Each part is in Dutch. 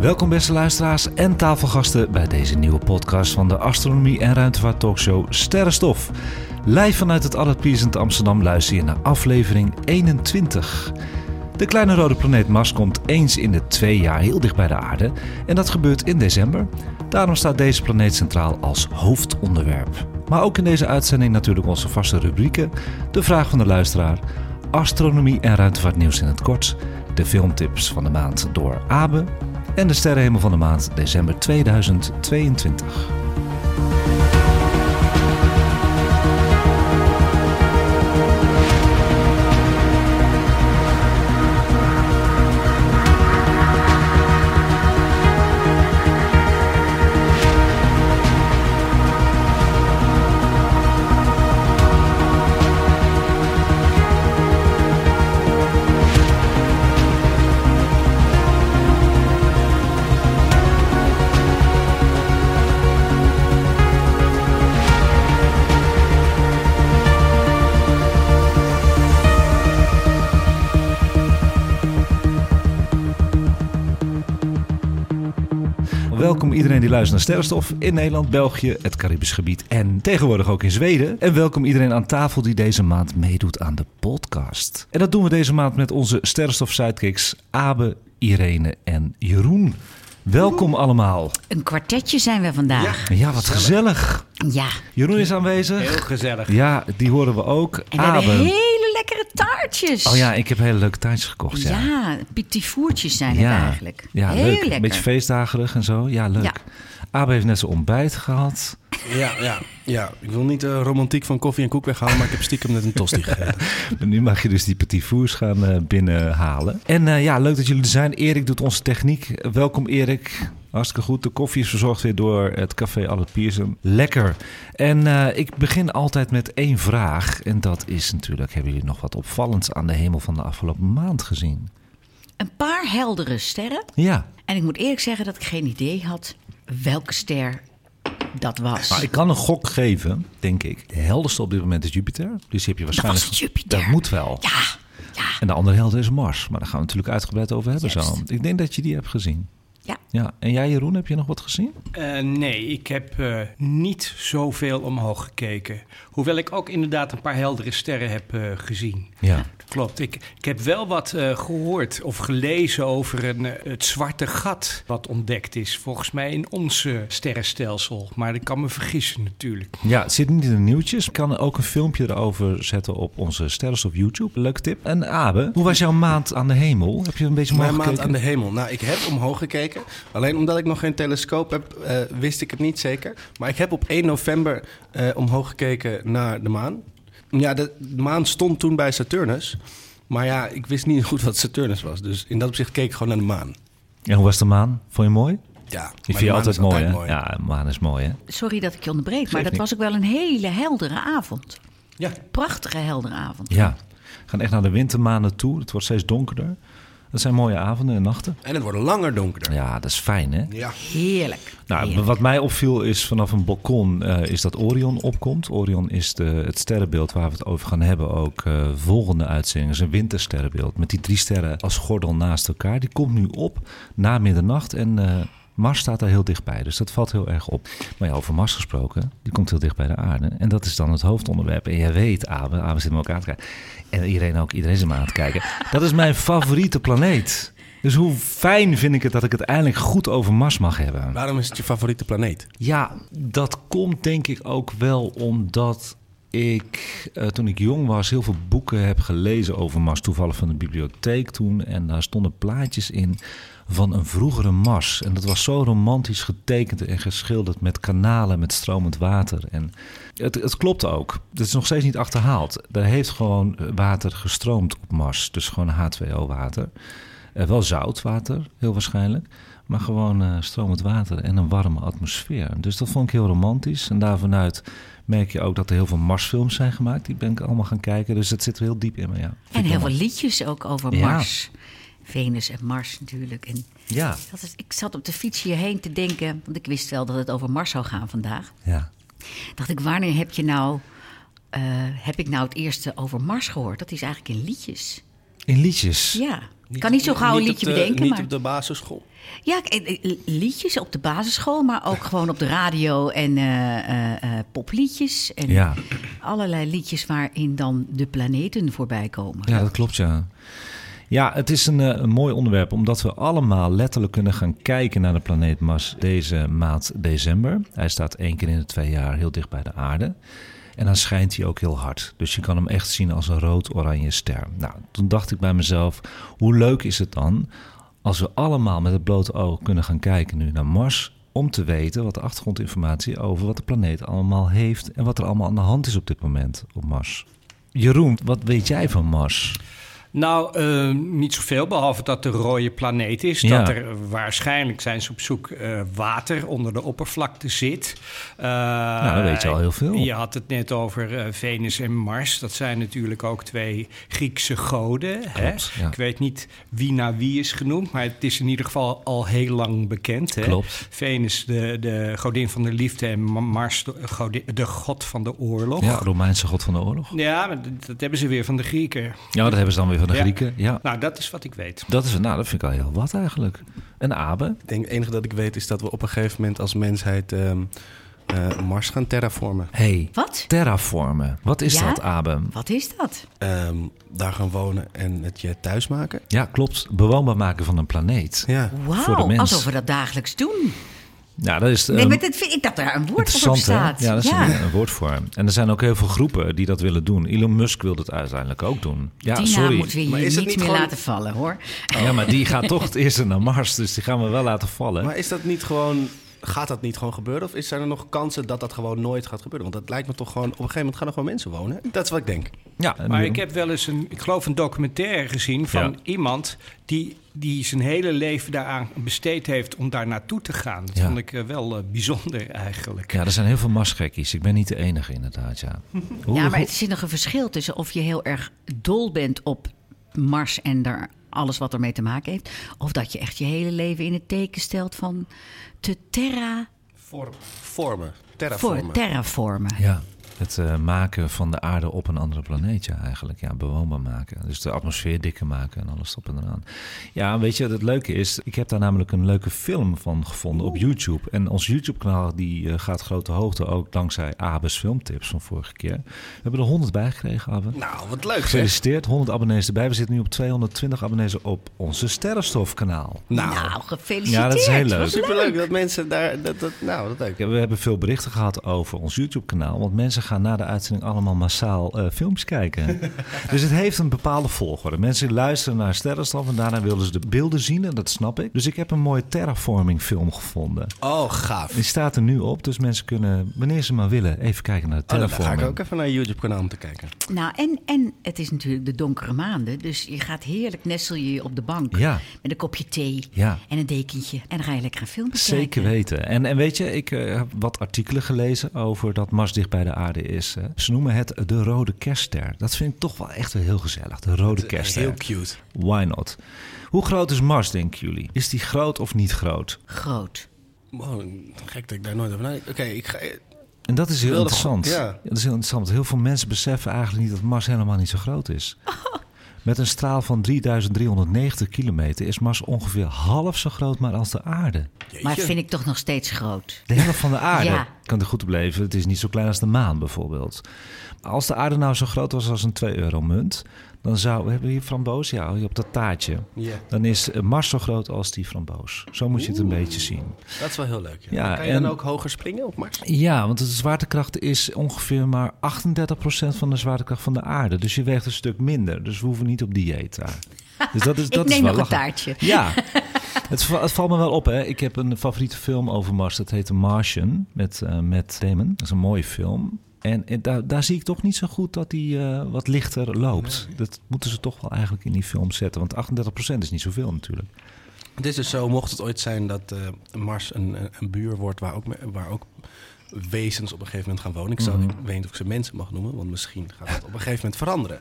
Welkom beste luisteraars en tafelgasten bij deze nieuwe podcast van de Astronomie en Ruimtevaart Talkshow Sterrenstof. Live vanuit het Allard Amsterdam luister je naar aflevering 21. De kleine rode planeet Mars komt eens in de twee jaar heel dicht bij de aarde en dat gebeurt in december. Daarom staat deze planeet centraal als hoofdonderwerp. Maar ook in deze uitzending natuurlijk onze vaste rubrieken, de vraag van de luisteraar, astronomie en ruimtevaartnieuws in het kort, de filmtips van de maand door Abe en de sterrenhemel van de maand december 2022. Welkom iedereen die luistert naar Sterrenstof in Nederland, België, het Caribisch gebied en tegenwoordig ook in Zweden. En welkom iedereen aan tafel die deze maand meedoet aan de podcast. En dat doen we deze maand met onze Sterrenstof sidekicks Abe, Irene en Jeroen. Welkom allemaal. Een kwartetje zijn we vandaag. Ja, wat gezellig. Ja. Jeroen is aanwezig. Heel gezellig. Ja, die horen we ook. En we hebben Oh ja, ik heb hele leuke taartjes gekocht. Ja, Ja, petit foertjes zijn het eigenlijk. Ja, Heel leuk. lekker. Beetje feestdagerig en zo. Ja, leuk. Ja. Abe heeft net zijn ontbijt gehad. Ja, ja, ja. Ik wil niet de romantiek van koffie en koek weghalen, maar ik heb stiekem net een tosti gegeten. En nu mag je dus die petit fours gaan eh, binnenhalen. En eh, ja, leuk dat jullie er zijn. Erik doet onze techniek. Welkom Erik. Hartstikke goed. De koffie is verzorgd weer door het café Albert Pierson. Lekker. En eh, ik begin altijd met één vraag. En dat is natuurlijk, hebben jullie nog wat opvallends aan de hemel van de afgelopen maand gezien? Een paar heldere sterren. Ja. En ik moet eerlijk zeggen dat ik geen idee had welke ster dat was. Nou, ik kan een gok geven, denk ik. De helderste op dit moment is Jupiter. Dus heb je waarschijnlijk... was Jupiter. Dat moet wel. Ja, ja, En de andere helder is Mars. Maar daar gaan we natuurlijk uitgebreid over hebben zo. Ik denk dat je die hebt gezien. Ja. Ja. En jij Jeroen, heb je nog wat gezien? Eh, nee, ik heb eh, niet zoveel omhoog gekeken. Hoewel ik ook inderdaad een paar heldere sterren heb eh, gezien. Ja. Klopt. Ik, ik heb wel wat eh, gehoord of gelezen over een, eh, het zwarte gat wat ontdekt is. Volgens mij in ons sterrenstelsel. Maar ik kan me vergissen natuurlijk. Ja, het zit niet in de nieuwtjes. Ik kan ook een filmpje erover zetten op onze sterren op YouTube. Leuke tip. En Abe, hoe was jouw maand aan de hemel? Heb je een beetje omhoog Mijn maand gekeken? aan de hemel. Nou, ik heb omhoog gekeken. Alleen omdat ik nog geen telescoop heb, eh, wist ik het niet zeker. Maar ik heb op 1 november eh, omhoog gekeken naar de maan. Ja, de, de maan stond toen bij Saturnus. Maar ja, ik wist niet goed wat Saturnus was. Dus in dat opzicht keek ik gewoon naar de maan. En hoe was de maan? Vond je mooi? Ja, Die maar vind je maan altijd mooi, hè? Ja, de maan is mooi, hè? Sorry dat ik je onderbreek, maar dat niet. was ook wel een hele heldere avond. Ja. Prachtige heldere avond. Ja. We gaan echt naar de wintermaanden toe. Het wordt steeds donkerder. Dat zijn mooie avonden en nachten. En het wordt langer donkerder. Ja, dat is fijn, hè? Ja. Heerlijk. Nou, Heerlijk. wat mij opviel is vanaf een balkon eh, is dat Orion opkomt. Orion is de, het sterrenbeeld waar we het over gaan hebben ook eh, volgende uitzending. is een wintersterrenbeeld met die drie sterren als gordel naast elkaar. Die komt nu op na middernacht en eh, Mars staat daar heel dichtbij. Dus dat valt heel erg op. Maar ja, over Mars gesproken, die komt heel dicht bij de aarde. En dat is dan het hoofdonderwerp. En jij weet, Abe, Abe zit me ook aan te kijken. En iedereen ook, iedereen zit me aan te kijken. Dat is mijn favoriete planeet. Dus hoe fijn vind ik het dat ik het eindelijk goed over Mars mag hebben. Waarom is het je favoriete planeet? Ja, dat komt denk ik ook wel omdat ik eh, toen ik jong was heel veel boeken heb gelezen over Mars. Toevallig van de bibliotheek toen. En daar stonden plaatjes in van een vroegere Mars. En dat was zo romantisch getekend en geschilderd met kanalen, met stromend water. En het, het klopt ook. Het is nog steeds niet achterhaald. Er heeft gewoon water gestroomd op Mars. Dus gewoon H2O-water. Eh, wel zoutwater, heel waarschijnlijk. maar gewoon eh, stromend water en een warme atmosfeer. Dus dat vond ik heel romantisch. En daarvanuit merk je ook dat er heel veel Marsfilms zijn gemaakt. Die ben ik allemaal gaan kijken. Dus dat zit er heel diep in me, ja. En heel veel liedjes ook over. Mars. Venus en Mars natuurlijk. En Ja, dat is, ik zat op de fiets hierheen te denken, want ik wist wel dat het over Mars zou gaan vandaag. ja. Dacht ik, wanneer heb je nou, eh, heb ik nou het eerste over Mars gehoord? Dat is eigenlijk in liedjes. In liedjes. Ja, ik kan niet zo gauw een liedje de- bedenken, Niet maar... op de basisschool. Ja, eh, eh, liedjes op de basisschool, maar ook gewoon op de radio en eh, eh, eh, popliedjes. En Ja. allerlei liedjes waarin dan de planeten voorbij komen. Ja, dat klopt, ja. Ja, het is een, eh, een mooi onderwerp, omdat we allemaal letterlijk kunnen gaan kijken naar de planeet Mars deze maand december. Hij staat één keer in de twee jaar heel dicht bij de aarde. En dan schijnt hij ook heel hard. Dus je kan hem echt zien als een rood-oranje ster. Nou, toen dacht ik bij mezelf, hoe leuk is het dan als we allemaal met het blote oog kunnen gaan kijken nu naar Mars... om te weten wat de achtergrondinformatie over wat de planeet allemaal heeft... en wat er allemaal aan de hand is op dit moment op Mars. Jeroen, wat weet jij van Mars? Nou, eh, niet zoveel, behalve dat de rode planeet is. Ja. Dat er waarschijnlijk zijn ze op zoek eh, water onder de oppervlakte zit. Eh, Nou, dan weet je al heel veel. Je had het net over Venus en Mars. Dat zijn natuurlijk ook twee Griekse goden. Hè? Ja. Ik weet niet wie naar wie is genoemd, maar het is in ieder geval al heel lang bekend. Hè? Klopt. Venus, de, de godin van de liefde, en Ma- Mars, de, godin- de god van de oorlog. Ja, Romeinse god van de oorlog. Ja, dat, dat hebben ze weer van de Grieken. Ja, dat hebben ze dan weer van de Ja. Grieken. Ja, Nou, dat is wat ik weet. dat, is, nou, dat vind ik al heel wat eigenlijk. En Abe? Ik denk het enige dat ik weet is dat we op een gegeven moment als mensheid ehm, eh, Mars gaan terraformen. Hey, Wat? terraformen. Wat is Ja? dat, Abe? Wat is dat? Ehm, daar gaan wonen en het je thuis maken. Ja, klopt. Bewoonbaar maken van een planeet. Ja. Wauw, alsof we dat dagelijks doen. Ja, dat is... nee, ehm, maar dat vind ik dat daar een woord voor hè? staat. Ja, dat is Een, een woord voor. En er zijn ook heel veel groepen die dat willen doen. Elon Musk wil dat uiteindelijk ook doen. Ja, Die sorry. moeten we Maar hier is het niet niet meer gewoon- laten vallen, hoor. Ja, maar die gaat toch het eerste naar Mars. Dus die gaan we wel laten vallen. Maar is dat niet gewoon... Gaat dat niet gewoon gebeuren? Of is zijn er nog kansen dat dat gewoon nooit gaat gebeuren? Want dat lijkt me toch gewoon... Op een gegeven moment gaan er gewoon mensen wonen. Dat is wat ik denk. ja, Maar ik heb wel eens een, ik geloof een documentaire gezien van Ja. iemand die, die zijn hele leven daaraan besteed heeft om daar naartoe te gaan. Dat Ja. vond ik eh, wel eh, bijzonder eigenlijk. Ja, er zijn heel veel Marsgekkies. Ik ben niet de enige inderdaad, ja. Hoe- Ja, maar hoe- het is nog een verschil tussen of je heel erg dol bent op Mars en daar alles wat ermee te maken heeft. Of dat je echt je hele leven in het teken stelt van te terra Vormen. voor Terraformen. terraformen. Ja, het eh, maken van de aarde op een andere planeet, ja, eigenlijk. Ja, bewoonbaar maken. Dus de atmosfeer dikker maken en alles op en eraan. Ja, weet je, het leuke is, ik heb daar namelijk een leuke film van gevonden op YouTube. En ons YouTube-kanaal die eh, gaat grote hoogte ook dankzij Abe's filmtips van vorige keer. We hebben er 100 bij gekregen, Abe. Nou, wat leuk zeg. Gefeliciteerd, 100 abonnees erbij. We zitten nu op 220 abonnees op onze Sterrenstof-kanaal. Nou, Nou, gefeliciteerd. Ja, dat is heel leuk. Wat superleuk dat mensen daar... Dat, dat, nou, dat leuk. Ja, we hebben veel berichten gehad over ons YouTube-kanaal. Want mensen gaan na de uitzending allemaal massaal eh, films kijken. dus het heeft een bepaalde volgorde. Mensen luisteren naar Sterrenstof en daarna willen ze de beelden zien. En dat snap ik. Dus ik heb een mooie terraforming film gevonden. Oh, gaaf. Die staat er nu op. Dus mensen kunnen, wanneer ze maar willen, even kijken naar de Oh, dan ga terraforming. ik ook even naar YouTube-kanaal om te kijken. Nou, en, en het is natuurlijk de donkere maanden. Dus je gaat heerlijk nestel je op de bank. Ja. Met een kopje thee Ja. en een dekentje. En dan ga je lekker een film kijken. Zeker weten. En, en weet je, ik eh, heb wat artikelen gelezen over dat Mars dicht bij de aarde is. hè. Ze noemen het de rode kerstster. Dat vind ik toch wel echt wel heel gezellig. De rode kerstster. Heel cute. Why not? Hoe groot is Mars, denken jullie? Is die groot of niet groot? Groot. Wow, gek dat ik daar nooit over nadenk. Oké, ik ga... En dat is heel Wilde interessant. ja. Dat is heel interessant. want Heel veel mensen beseffen eigenlijk niet dat Mars helemaal niet zo groot is. Met een straal van 3390 kilometer is Mars ongeveer half zo groot maar als de aarde. Maar vind ik toch nog steeds groot. De helft van de aarde. Ja. Kan er goed op leven. Het is niet zo klein als de maan bijvoorbeeld. Als de aarde nou zo groot was als een 2 euro munt, dan zou... We hebben hier framboos, ja, op dat taartje. Ja, Dan is eh, Mars zo groot als die framboos. Zo moet je het een beetje zien. dat is wel heel leuk. Ja. Ja, kan je en- dan ook hoger springen op Mars? Ja, want de zwaartekracht is ongeveer maar 38% van de zwaartekracht van de aarde. Dus je weegt een stuk minder. Dus we hoeven niet op dieet daar. Dus dat is, Ik dat is wel nog een taartje. Ja, het, va- het valt me wel op. Hè. Ik heb een favoriete film over Mars. Dat heet The Martian met, eh met Damon. Dat is een mooie film. En, en daar, daar zie ik toch niet zo goed dat hij eh, wat lichter loopt. Dat moeten ze toch wel eigenlijk in die film zetten. Want 38% is niet zoveel natuurlijk. Het is dus zo, mocht het ooit zijn dat eh, Mars een, een- een buur wordt waar ook, waar ook wezens op een gegeven moment gaan wonen. Ik, zou, Mhm. ik weet niet of ik ze mensen mag noemen, want misschien gaat het op een gegeven moment veranderen.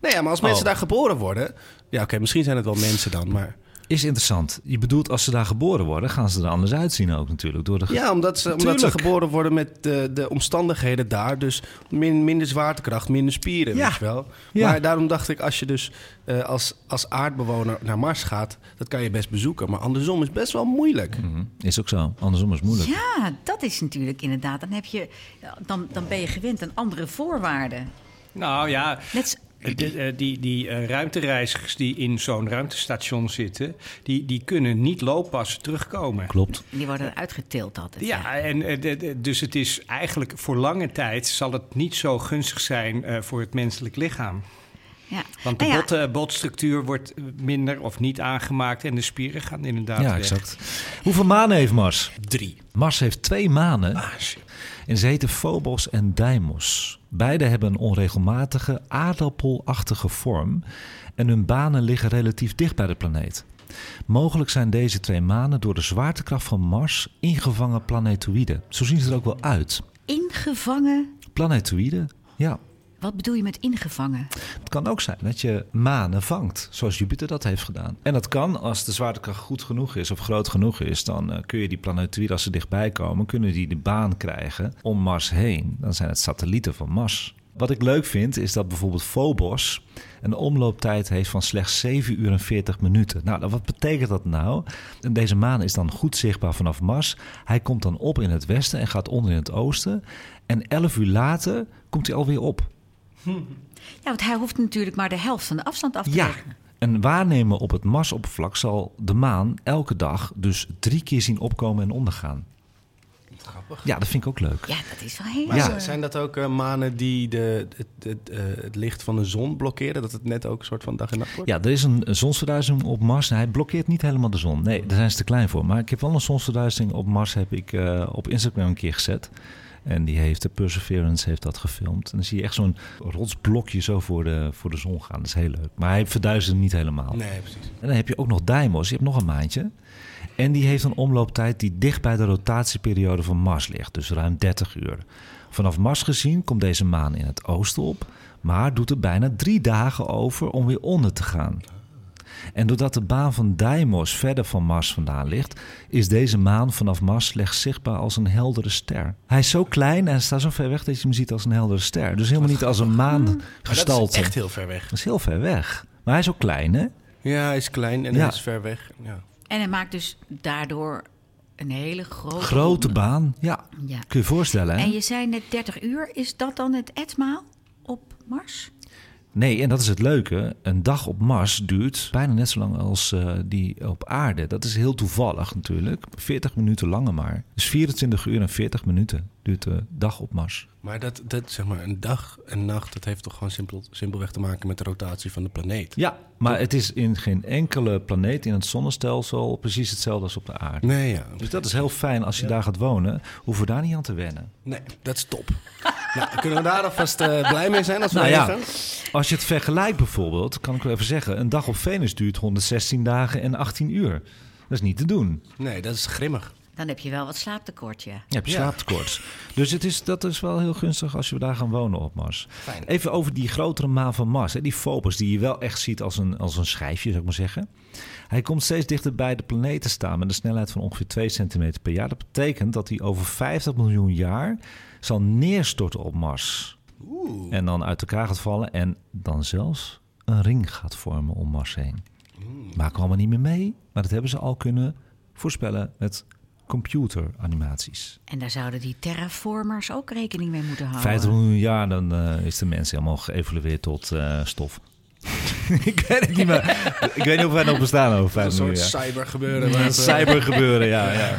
Nee, ja, maar als mensen Oh. daar geboren worden... Ja, oké, misschien zijn het wel mensen dan, maar... Is interessant. Je bedoelt als ze daar geboren worden, gaan ze er anders uitzien ook natuurlijk. Door de Ja, omdat ze, omdat ze geboren worden met de, de omstandigheden daar. Dus min, minder zwaartekracht, minder spieren, Ja. weet je wel. Ja. Maar daarom dacht ik, als je dus eh, als, als aardbewoner naar Mars gaat... dat kan je best bezoeken. Maar andersom is best wel moeilijk. Mhm. Is ook zo. Andersom is moeilijk. Ja, dat is natuurlijk inderdaad. Dan, heb je, dan, dan ben je gewend aan andere voorwaarden. Nou ja, Net, Eh, de- eh, die, die eh, ruimtereizigers die in zo'n ruimtestation zitten, die, die kunnen niet looppassen terugkomen. Klopt. die worden uitgetild altijd. Ja, en de- de- dus het is eigenlijk voor lange tijd zal het niet zo gunstig zijn eh, voor het menselijk lichaam. Ja. Want de Nou ja, bot, eh, botstructuur wordt minder of niet aangemaakt en de spieren gaan inderdaad Ja, weg. exact. Hoeveel manen heeft Mars? Drie. Mars heeft twee manen shit. en ze heten Phobos en Deimos. Beide hebben een onregelmatige aardappelachtige vorm en hun banen liggen relatief dicht bij de planeet. Mogelijk zijn deze twee manen door de zwaartekracht van Mars ingevangen planetoïden. Zo zien ze er ook wel uit. ingevangen. Planetoïden, ja. Wat bedoel je met ingevangen? Het kan ook zijn dat je manen vangt, zoals Jupiter dat heeft gedaan. En dat kan als de zwaartekracht goed genoeg is of groot genoeg is, dan eh, kun je die planetoïden, als ze dichtbij komen, kunnen die de baan krijgen om Mars heen. Dan zijn het satellieten van Mars. Wat ik leuk vind, is dat bijvoorbeeld Phobos een omlooptijd heeft van slechts 7 uur en 40 minuten. Nou, wat betekent dat nou? Deze maan is dan goed zichtbaar vanaf Mars. Hij komt dan op in het westen en gaat onder in het oosten. En 11 uur later komt hij alweer op. Ja, want hij hoeft natuurlijk maar de helft van de afstand af te Ja, leggen. een waarnemer op het Marsoppervlak zal de maan elke dag dus drie keer zien opkomen en ondergaan. Grappig. Ja, dat vind ik ook leuk. Ja, dat is wel heel... Maar Ja. zijn dat ook eh, manen die de, het, het, eh, het licht van de zon blokkeren? Dat het net ook een soort van dag en nacht wordt? Ja, er is een een zonsverduistering op Mars. Hij blokkeert niet helemaal de zon. Nee, daar zijn ze te klein voor. Maar ik heb wel een zonsverduistering op Mars heb ik eh, op Instagram een keer gezet. En die heeft, de Perseverance heeft dat gefilmd. En dan zie je echt zo'n rotsblokje zo voor de, voor de zon gaan. Dat is heel leuk. Maar hij verduistert niet helemaal. Nee, precies. En dan heb je ook nog Deimos. Je hebt nog een maandje. En die heeft een omlooptijd die dicht bij de rotatieperiode van Mars ligt. Dus ruim 30 uur. Vanaf Mars gezien komt deze maan in het oosten op. Maar doet er bijna drie dagen over om weer onder te gaan. En doordat de baan van Deimos verder van Mars vandaan ligt, is deze maan vanaf Mars slechts zichtbaar als een heldere ster. Hij is zo klein en staat zo ver weg dat je hem ziet als een heldere ster. Dus helemaal niet als een Maar dat maangestalte. is echt heel ver weg. Dat is heel ver weg. Maar hij is ook klein, hè? Ja, hij is klein en Ja. hij is ver weg. Ja. En hij maakt dus daardoor een hele grote... Grote ronde. baan, ja. Ja. Kun je je voorstellen, hè? En je zei net 30 uur. Is dat dan het etmaal op Mars? Nee, en dat is het leuke. Een dag op Mars duurt bijna net zo lang als eh, die op aarde. Dat is heel toevallig natuurlijk. 40 minuten langer maar. Dus 24 uur en 40 minuten duurt de dag op Mars. Maar dat, dat, zeg maar, een dag en nacht, dat heeft toch gewoon simpel, simpelweg te maken met de rotatie van de planeet? Ja, maar het is in geen enkele planeet in het zonnestelsel precies hetzelfde als op de aarde. Nee, ja. Dus dat is heel fijn als je daar gaat wonen. Hoeven we daar niet aan te wennen. Nee, dat is top. nou, kunnen we daar alvast eh, blij mee zijn als we Nou ja, gaan? als je het vergelijkt bijvoorbeeld, kan ik wel even zeggen... een dag op Venus duurt 116 dagen en 18 uur. Dat is niet te doen. Nee, dat is grimmig. Dan heb je wel wat slaaptekort, ja. Je hebt Ja. slaaptekort. Dus het is, dat is wel heel gunstig als we daar gaan wonen op Mars. Fijn. Even over die grotere maan van Mars. Hè, die Phobos, die je wel echt ziet als een, als een schijfje, zou ik maar zeggen. Hij komt steeds dichter bij de planeet te staan met een snelheid van ongeveer 2 centimeter per jaar. Dat betekent dat hij over 50 miljoen jaar zal neerstorten op Mars. Oeh. En dan uit elkaar gaat vallen en dan zelfs een ring gaat vormen om Mars heen. Maken we allemaal niet meer mee, maar dat hebben ze al kunnen voorspellen met computeranimaties. En daar zouden die terraformers ook rekening mee moeten houden. 50 miljoen jaar, dan eh, is de mens helemaal geëvolueerd tot eh, stof. ik weet het niet meer. ik weet niet of wij nog bestaan over Een 50 miljoen soort jaar. cyber gebeuren. Ja, waar Het het, eh, cyber gebeuren, ja. ja.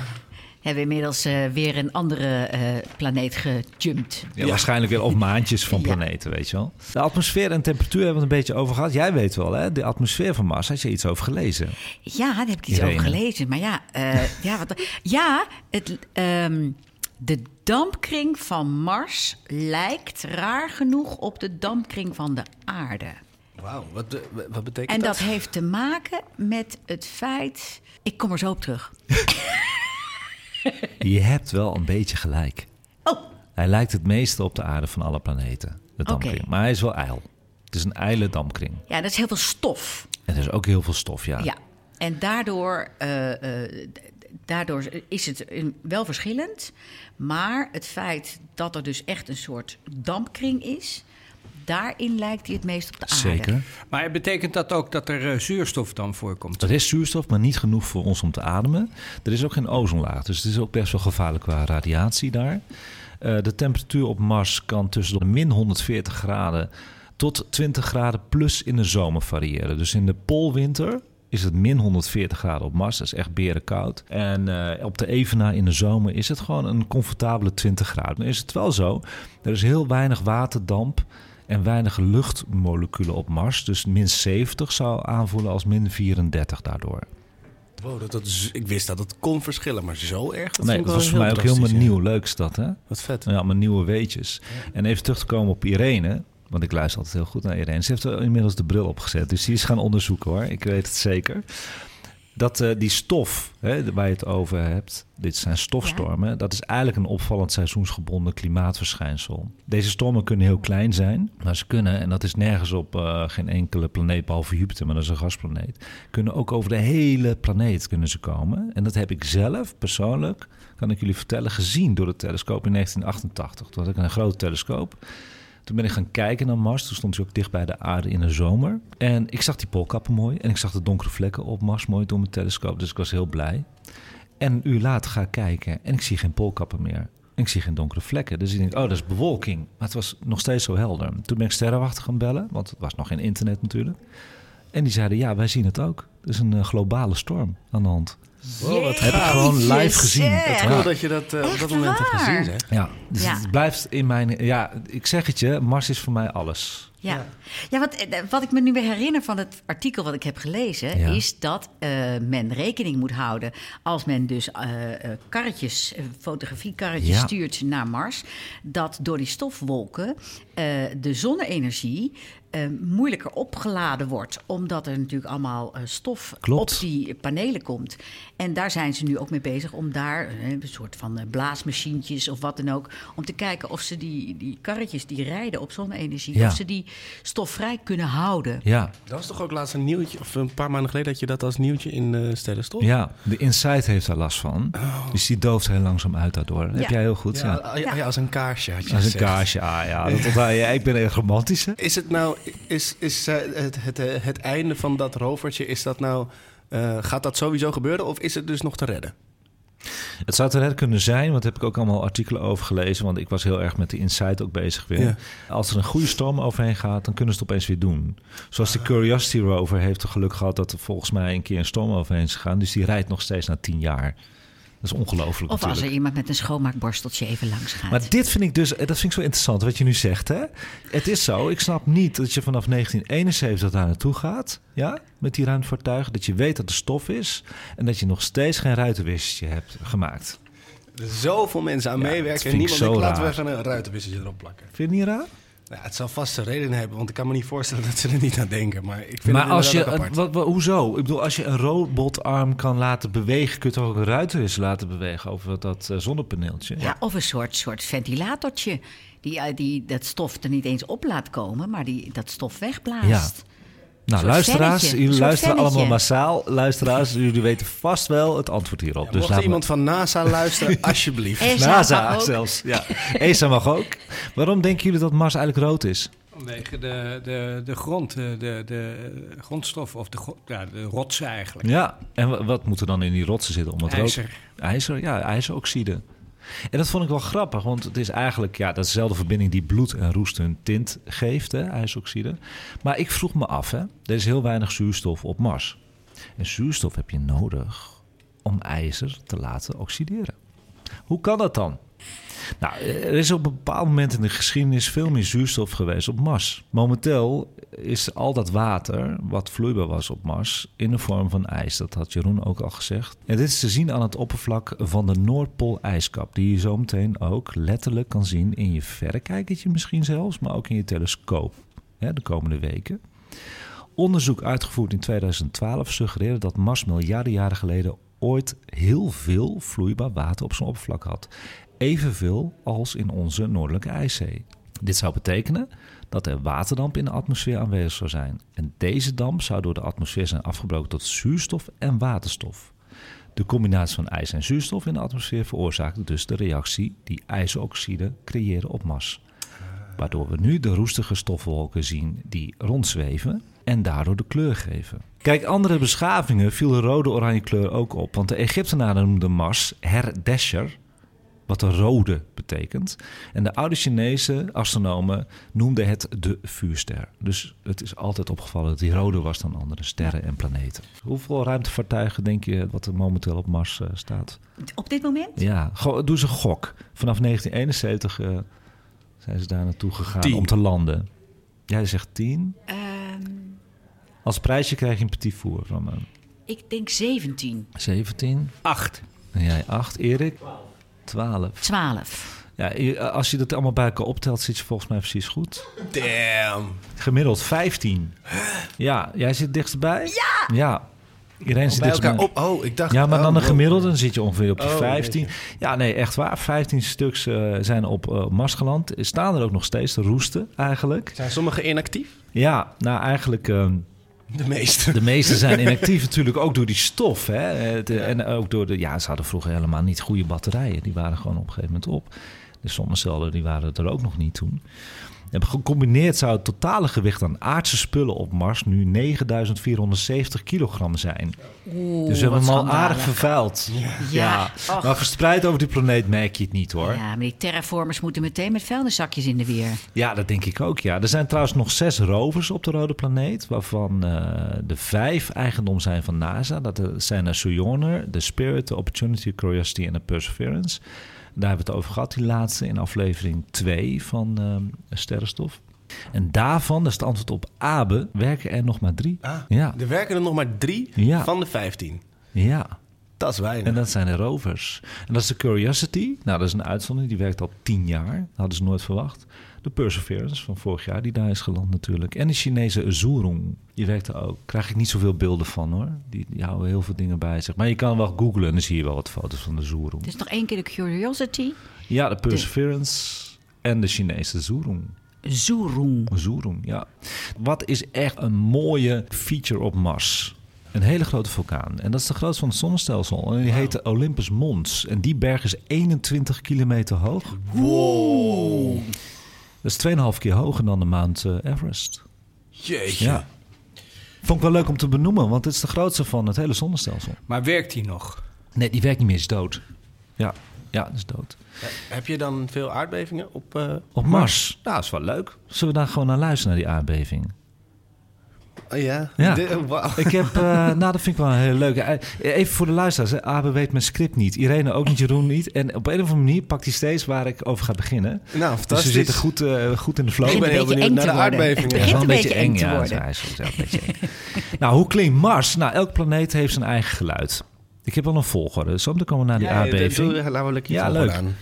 Hebben we inmiddels eh, weer een andere eh, planeet gejumpt. ja Waarschijnlijk weer of maandjes van Ja. planeten, weet je wel. De atmosfeer en temperatuur hebben we het een beetje over gehad. Jij weet wel, hè? De atmosfeer van Mars, had je iets over gelezen? Ja, daar heb ik iets Irene. over gelezen. Maar ja, eh, ja, wat, ja het, ehm, de dampkring van Mars lijkt raar genoeg op de dampkring van de aarde. Wauw, wat, wat betekent En dat? dat heeft te maken met het feit. Ik kom er zo op terug. Je hebt wel een beetje gelijk. Oh, Hij lijkt het meeste op de aarde van alle planeten, de dampkring. Maar hij is wel ijl. Het is een ijle dampkring. ja, dat is heel veel stof. En er is ook heel veel stof, ja. Ja. En daardoor, eh, eh, daardoor is het wel verschillend. Maar het feit dat er dus echt een soort dampkring is, daarin lijkt hij het meest op de aarde. Zeker. Maar betekent dat ook dat er eh, zuurstof dan voorkomt? Er is zuurstof, maar niet genoeg voor ons om te ademen. Er is ook geen ozonlaag, dus het is ook best wel gevaarlijk qua radiatie daar. Eh, de temperatuur op Mars kan tussen de min 140 graden tot 20 graden plus in de zomer variëren. Dus in de poolwinter is het min 140 graden op Mars. Dat is echt berenkoud. En eh, op de Evenaar in de zomer is het gewoon een comfortabele 20 graden. Dan is het wel zo, er is heel weinig waterdamp en weinig luchtmoleculen op Mars. Dus min 70 zou aanvoelen als min 34 daardoor. Wow, dat, dat ik wist dat het kon verschillen, maar zo erg? Dat nee, dat was voor mij ook helemaal ja. nieuw. Leuk is dat, hè? Wat vet. Ja, mijn nieuwe weetjes. En even terug te komen op Irene. Want ik luister altijd heel goed naar Irene. Ze heeft inmiddels de bril opgezet. Dus die is gaan onderzoeken hoor. Ik weet het zeker. Dat eh, die stof hè, waar je het over hebt, dit zijn stofstormen, dat is eigenlijk een opvallend seizoensgebonden klimaatverschijnsel. Deze stormen kunnen heel klein zijn, maar ze kunnen, en dat is nergens op eh, geen enkele planeet behalve Jupiter, maar dat is een gasplaneet, kunnen ook over de hele planeet kunnen ze komen. En dat heb ik zelf persoonlijk, kan ik jullie vertellen, gezien door de telescoop in 1988. Toen had ik een grote telescoop. Toen ben ik gaan kijken naar Mars. Toen stond hij ook dicht bij de aarde in de zomer. En ik zag die poolkappen mooi. En ik zag de donkere vlekken op Mars mooi door mijn telescoop. Dus ik was heel blij. En een uur later ga ik kijken en ik zie geen poolkappen meer. En ik zie geen donkere vlekken. Dus ik denk, oh, dat is bewolking. Maar het was nog steeds zo helder. Toen ben ik sterrenwachter gaan bellen, want het was nog geen internet natuurlijk. En die zeiden, ja, wij zien het ook. Er is een eh, globale storm aan de hand. Wow, wat Heb ik gewoon live gezien. zeg. Cool dat je dat eh, op dat moment hebt gezien, zeg. Ja, dus Ja. het blijft in mijn... Ja, ik zeg het je, Mars is voor mij alles. Ja, ja wat, eh, wat ik me nu weer herinner van het artikel wat ik heb gelezen, Ja. is dat eh, men rekening moet houden als men dus eh, eh, karretjes, fotografiekarretjes Ja. stuurt naar Mars, dat door die stofwolken eh, de zonne-energie eh, moeilijker opgeladen wordt, omdat er natuurlijk allemaal eh, stof Klopt. op die panelen komt. En daar zijn ze nu ook mee bezig om daar eh, een soort van eh, blaasmachientjes of wat dan ook, om te kijken of ze die, die karretjes die rijden op zonne-energie, Ja. of ze die stofvrij kunnen houden. Ja, Dat was toch ook laatst een nieuwtje, of een paar maanden geleden had je dat als nieuwtje in uh, Sterrenstof? ja, de Insight heeft daar last van. Dus die dooft heel langzaam uit daardoor. Dat heb Ja. jij heel goed, ja. Ja, ja, ja, als een kaarsje had je Als een kaarsje, ah ja. Dat je. Ik ben echt romantisch, hè? Is het nou, is, is eh, het, het, eh, het einde van dat rovertje, is dat nou, eh, gaat dat sowieso gebeuren of is het dus nog te redden? Het zou te redden kunnen zijn, want daar heb ik ook allemaal artikelen over gelezen. Want ik was heel erg met de Insight ook bezig weer. Ja. Als er een goede storm overheen gaat, dan kunnen ze het opeens weer doen. Zoals de Curiosity rover heeft er geluk gehad dat er volgens mij een keer een storm overheen is gegaan. Dus die rijdt nog steeds na tien jaar. Dat is ongelooflijk Of als er iemand met een schoonmaakborsteltje even langs gaat. Maar dit vind ik dus, dat vind ik zo interessant wat je nu zegt. Hè? Het is zo, ik snap niet dat je vanaf 1971 daar naartoe gaat, ja, met die ruimtevaartuigen. Dat je weet dat er stof is en dat je nog steeds geen ruitenwissertje hebt gemaakt. Er zoveel mensen aan Ja, meewerken en niemand zo denkt, laten we een ruitenwissertje erop plakken. Vind je het niet raar? Nou, het zal vast een reden hebben, want ik kan me niet voorstellen dat ze er niet aan denken. Maar ik vind Maar het als je, inderdaad ook apart. wat, wat- hoezo? Ik bedoel, als je een robotarm kan laten bewegen, kun je toch ook een ruitenwisser laten bewegen over dat eh, zonnepaneeltje? ja, of een soort, soort ventilatortje. Die, eh, die dat stof er niet eens op laat komen, maar die dat stof wegblaast. Nou, luisteraars, jullie luisteren allemaal massaal. Luisteraars, jullie weten vast wel het antwoord hierop. Ja, dus mocht laat iemand van NASA luisteren, alsjeblieft. ESA NASA mag ook. zelfs. Ja. ESA mag ook. Waarom denken jullie dat Mars eigenlijk rood is? Vanwege de, de, de grond, de, de, de grondstof of de, ja, de rotsen eigenlijk. Ja, en wa- wat moet er dan in die rotsen zitten om het rood? IJzer. IJzer, ja, ijzeroxide. En dat vond ik wel grappig, want het is eigenlijk ja, datzelfde verbinding die bloed en roest hun tint geeft, hè, ijzeroxide. Maar ik vroeg me af, hè, er is heel weinig zuurstof op Mars. En zuurstof heb je nodig om ijzer te laten oxideren. Hoe kan dat dan? Nou, er is op een bepaald moment in de geschiedenis veel meer zuurstof geweest op Mars. Momenteel is al dat water, wat vloeibaar was op Mars, in de vorm van ijs. Dat had Jeroen ook al gezegd. En dit is te zien aan het oppervlak van de Noordpoolijskap, die je zometeen ook letterlijk kan zien in je verrekijkertje misschien zelfs, maar ook in je telescoop hè, de komende weken. Onderzoek uitgevoerd in 2012 suggereerde dat Mars miljarden jaren geleden ooit heel veel vloeibaar water op zijn oppervlak had. Evenveel als in onze noordelijke ijszee. Dit zou betekenen dat er waterdamp in de atmosfeer aanwezig zou zijn. En deze damp zou door de atmosfeer zijn afgebroken tot zuurstof en waterstof. De combinatie van ijs en zuurstof in de atmosfeer veroorzaakte dus de reactie die ijsoxide creëren op Mars. Waardoor we nu de roestige stofwolken zien die rondzweven en daardoor de kleur geven. Kijk, andere beschavingen viel de rode-oranje kleur ook op. Want de Egyptenaren noemden Mars Herdesher, wat de rode betekent. En de oude Chinese astronomen noemden het de vuurster. Dus het is altijd opgevallen dat die rode was dan andere sterren en planeten. Hoeveel ruimtevaartuigen denk je wat er momenteel op Mars eh, staat? Op dit moment? Ja, doe ze een gok. Vanaf 1971 eh, zijn ze daar naartoe gegaan Tien. om te landen. Jij zegt 10. Ehm, Als prijsje krijg je een petit four van me. ik denk 17. 17. Acht. En jij 8. Erik? 12. 12. Ja, je- als je dat allemaal bij elkaar optelt, zit je volgens mij precies goed. Damn. Gemiddeld 15. Ja, jij zit dichtstbij? Ja! Ja. Iedereen zit Bij elkaar dichtstbij. op. Oh, ik dacht... Ja, maar dan oh, een gemiddelde, dan zit je ongeveer op je Oh, 15. Ja, nee, echt waar. 15 stuks eh, zijn op eh, Mars geland. Staan er ook nog steeds te roesten, eigenlijk. Zijn sommige inactief? Ja, nou eigenlijk... ehm, De meeste. De meeste zijn inactief natuurlijk ook door die stof. Hè? En ook door de... Ja, ze hadden vroeger helemaal niet goede batterijen. Die waren gewoon op een gegeven moment op. De zonnecellen die waren er ook nog niet toen. En gecombineerd zou het totale gewicht aan aardse spullen op Mars nu 9470 kilogram zijn. Oeh, dus we hebben hem al aardig vervuild. Ja, maar verspreid over die planeet merk je het niet hoor. Ja, maar die terraformers moeten meteen met vuilniszakjes in de weer. Ja, dat denk ik ook. Ja. Er zijn trouwens nog zes rovers op de rode planeet, waarvan eh, de vijf eigendom zijn van NASA. Dat er- zijn de Sojourner, de Spirit, de Opportunity, Curiosity en de Perseverance. Daar hebben we het over gehad, die laatste, in aflevering 2 van ehm, Sterrenstof. En daarvan, dat is het antwoord op Abe, werken er nog maar drie. Ah, Ja. Er werken er nog maar drie Ja. van de 15. Ja, Dat is weinig. en dat zijn de rovers. En dat is de Curiosity. Nou, dat is een uitzondering. Die werkt al tien jaar. Dat hadden ze nooit verwacht. De Perseverance van vorig jaar, die daar is geland natuurlijk. En de Chinese Zhurong, die werkte ook. Krijg ik niet zoveel beelden van hoor. Die, die houden heel veel dingen bij zich. Maar je kan wel googlen en dan zie je wel wat foto's van de Zhurong. Dus nog één keer de Curiosity. Ja, de Perseverance en de Chinese Zhurong. Zurung. Zhurong, ja. Wat is echt een mooie feature op Mars? Een hele grote vulkaan. En dat is de grootste van het zonnestelsel. En die heet de Olympus Mons. En die berg is 21 kilometer hoog. Wow. Dat is 2,5 keer hoger dan de Mount eh, Everest. Jeetje. Ja. Vond ik wel leuk om te benoemen, want het is de grootste van het hele zonnestelsel. Maar werkt die nog? Nee, die werkt niet meer, is dood. Ja, ja, dat is dood. Heb je dan veel aardbevingen op... eh, Op Mars. Nou, dat is wel leuk. Zullen we daar gewoon naar luisteren, naar die aardbeving? Oh ja? Ja. De- wauw. Ik heb, eh, nou, dat vind ik wel een hele leuke. Eh, Even voor de luisteraars. hè. Abe weet mijn script niet. Irene ook niet, Jeroen niet. En op een of andere manier pakt hij steeds waar ik over ga beginnen. Nou, Dus fantastisch. we zitten goed, eh, goed in de flow. Ik ben heel benieuwd naar te de worden. aardbevingen. Het Ja, begint wel een beetje eng te ja, worden. hij is soms wel een beetje eng. nou, hoe klinkt Mars? Nou, elk planeet heeft zijn eigen geluid. Ik heb wel een volgorde. Zo meteen komen we naar die Ja, aardbeving. doe- Laten we lekker Ja, ja, leuk. aan.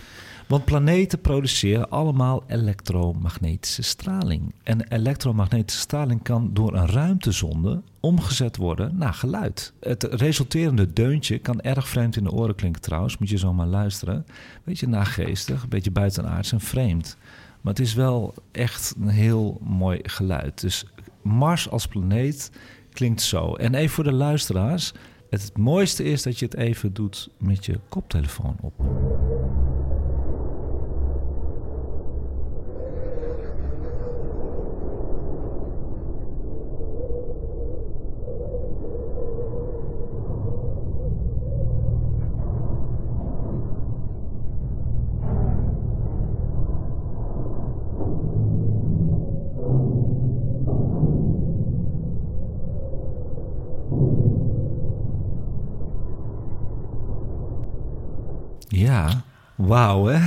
Want planeten produceren allemaal elektromagnetische straling. En elektromagnetische straling kan door een ruimtezonde omgezet worden naar geluid. Het resulterende deuntje kan erg vreemd in de oren klinken trouwens, moet je zo maar luisteren. Beetje nageestig, een beetje buitenaards en vreemd. Maar het is wel echt een heel mooi geluid. Dus Mars als planeet klinkt zo. En even voor de luisteraars. Het mooiste is dat je het even doet met je koptelefoon op. wauw hè?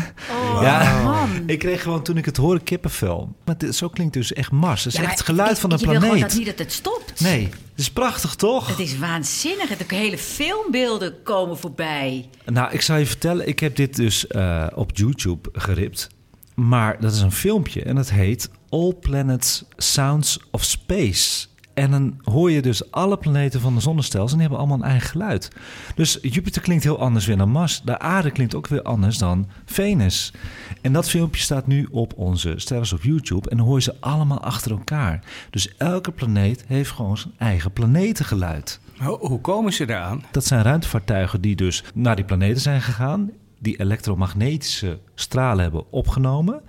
ja, man. ik kreeg gewoon toen ik het hoorde kippenvel. Maar dit, zo klinkt dus echt Mars. Het is Ja, echt het geluid ik- van een je wil gewoon dat planeet. niet dat het stopt. Nee, het is prachtig toch? Het is waanzinnig. Het hele filmbeelden komen voorbij. Nou, ik zal je vertellen, ik heb dit dus eh, op YouTube geript. Maar dat is een filmpje en het heet All Planets Sounds of Space. En dan hoor je dus alle planeten van de zonnestelsel... en die hebben allemaal een eigen geluid. Dus Jupiter klinkt heel anders weer dan Mars. De aarde klinkt ook weer anders dan Venus. En dat filmpje staat nu op onze sterren op YouTube... en dan hoor je ze allemaal achter elkaar. Dus elke planeet heeft gewoon zijn eigen planetengeluid. Ho- hoe komen ze eraan? Dat zijn ruimtevaartuigen die dus naar die planeten zijn gegaan... die elektromagnetische stralen hebben opgenomen...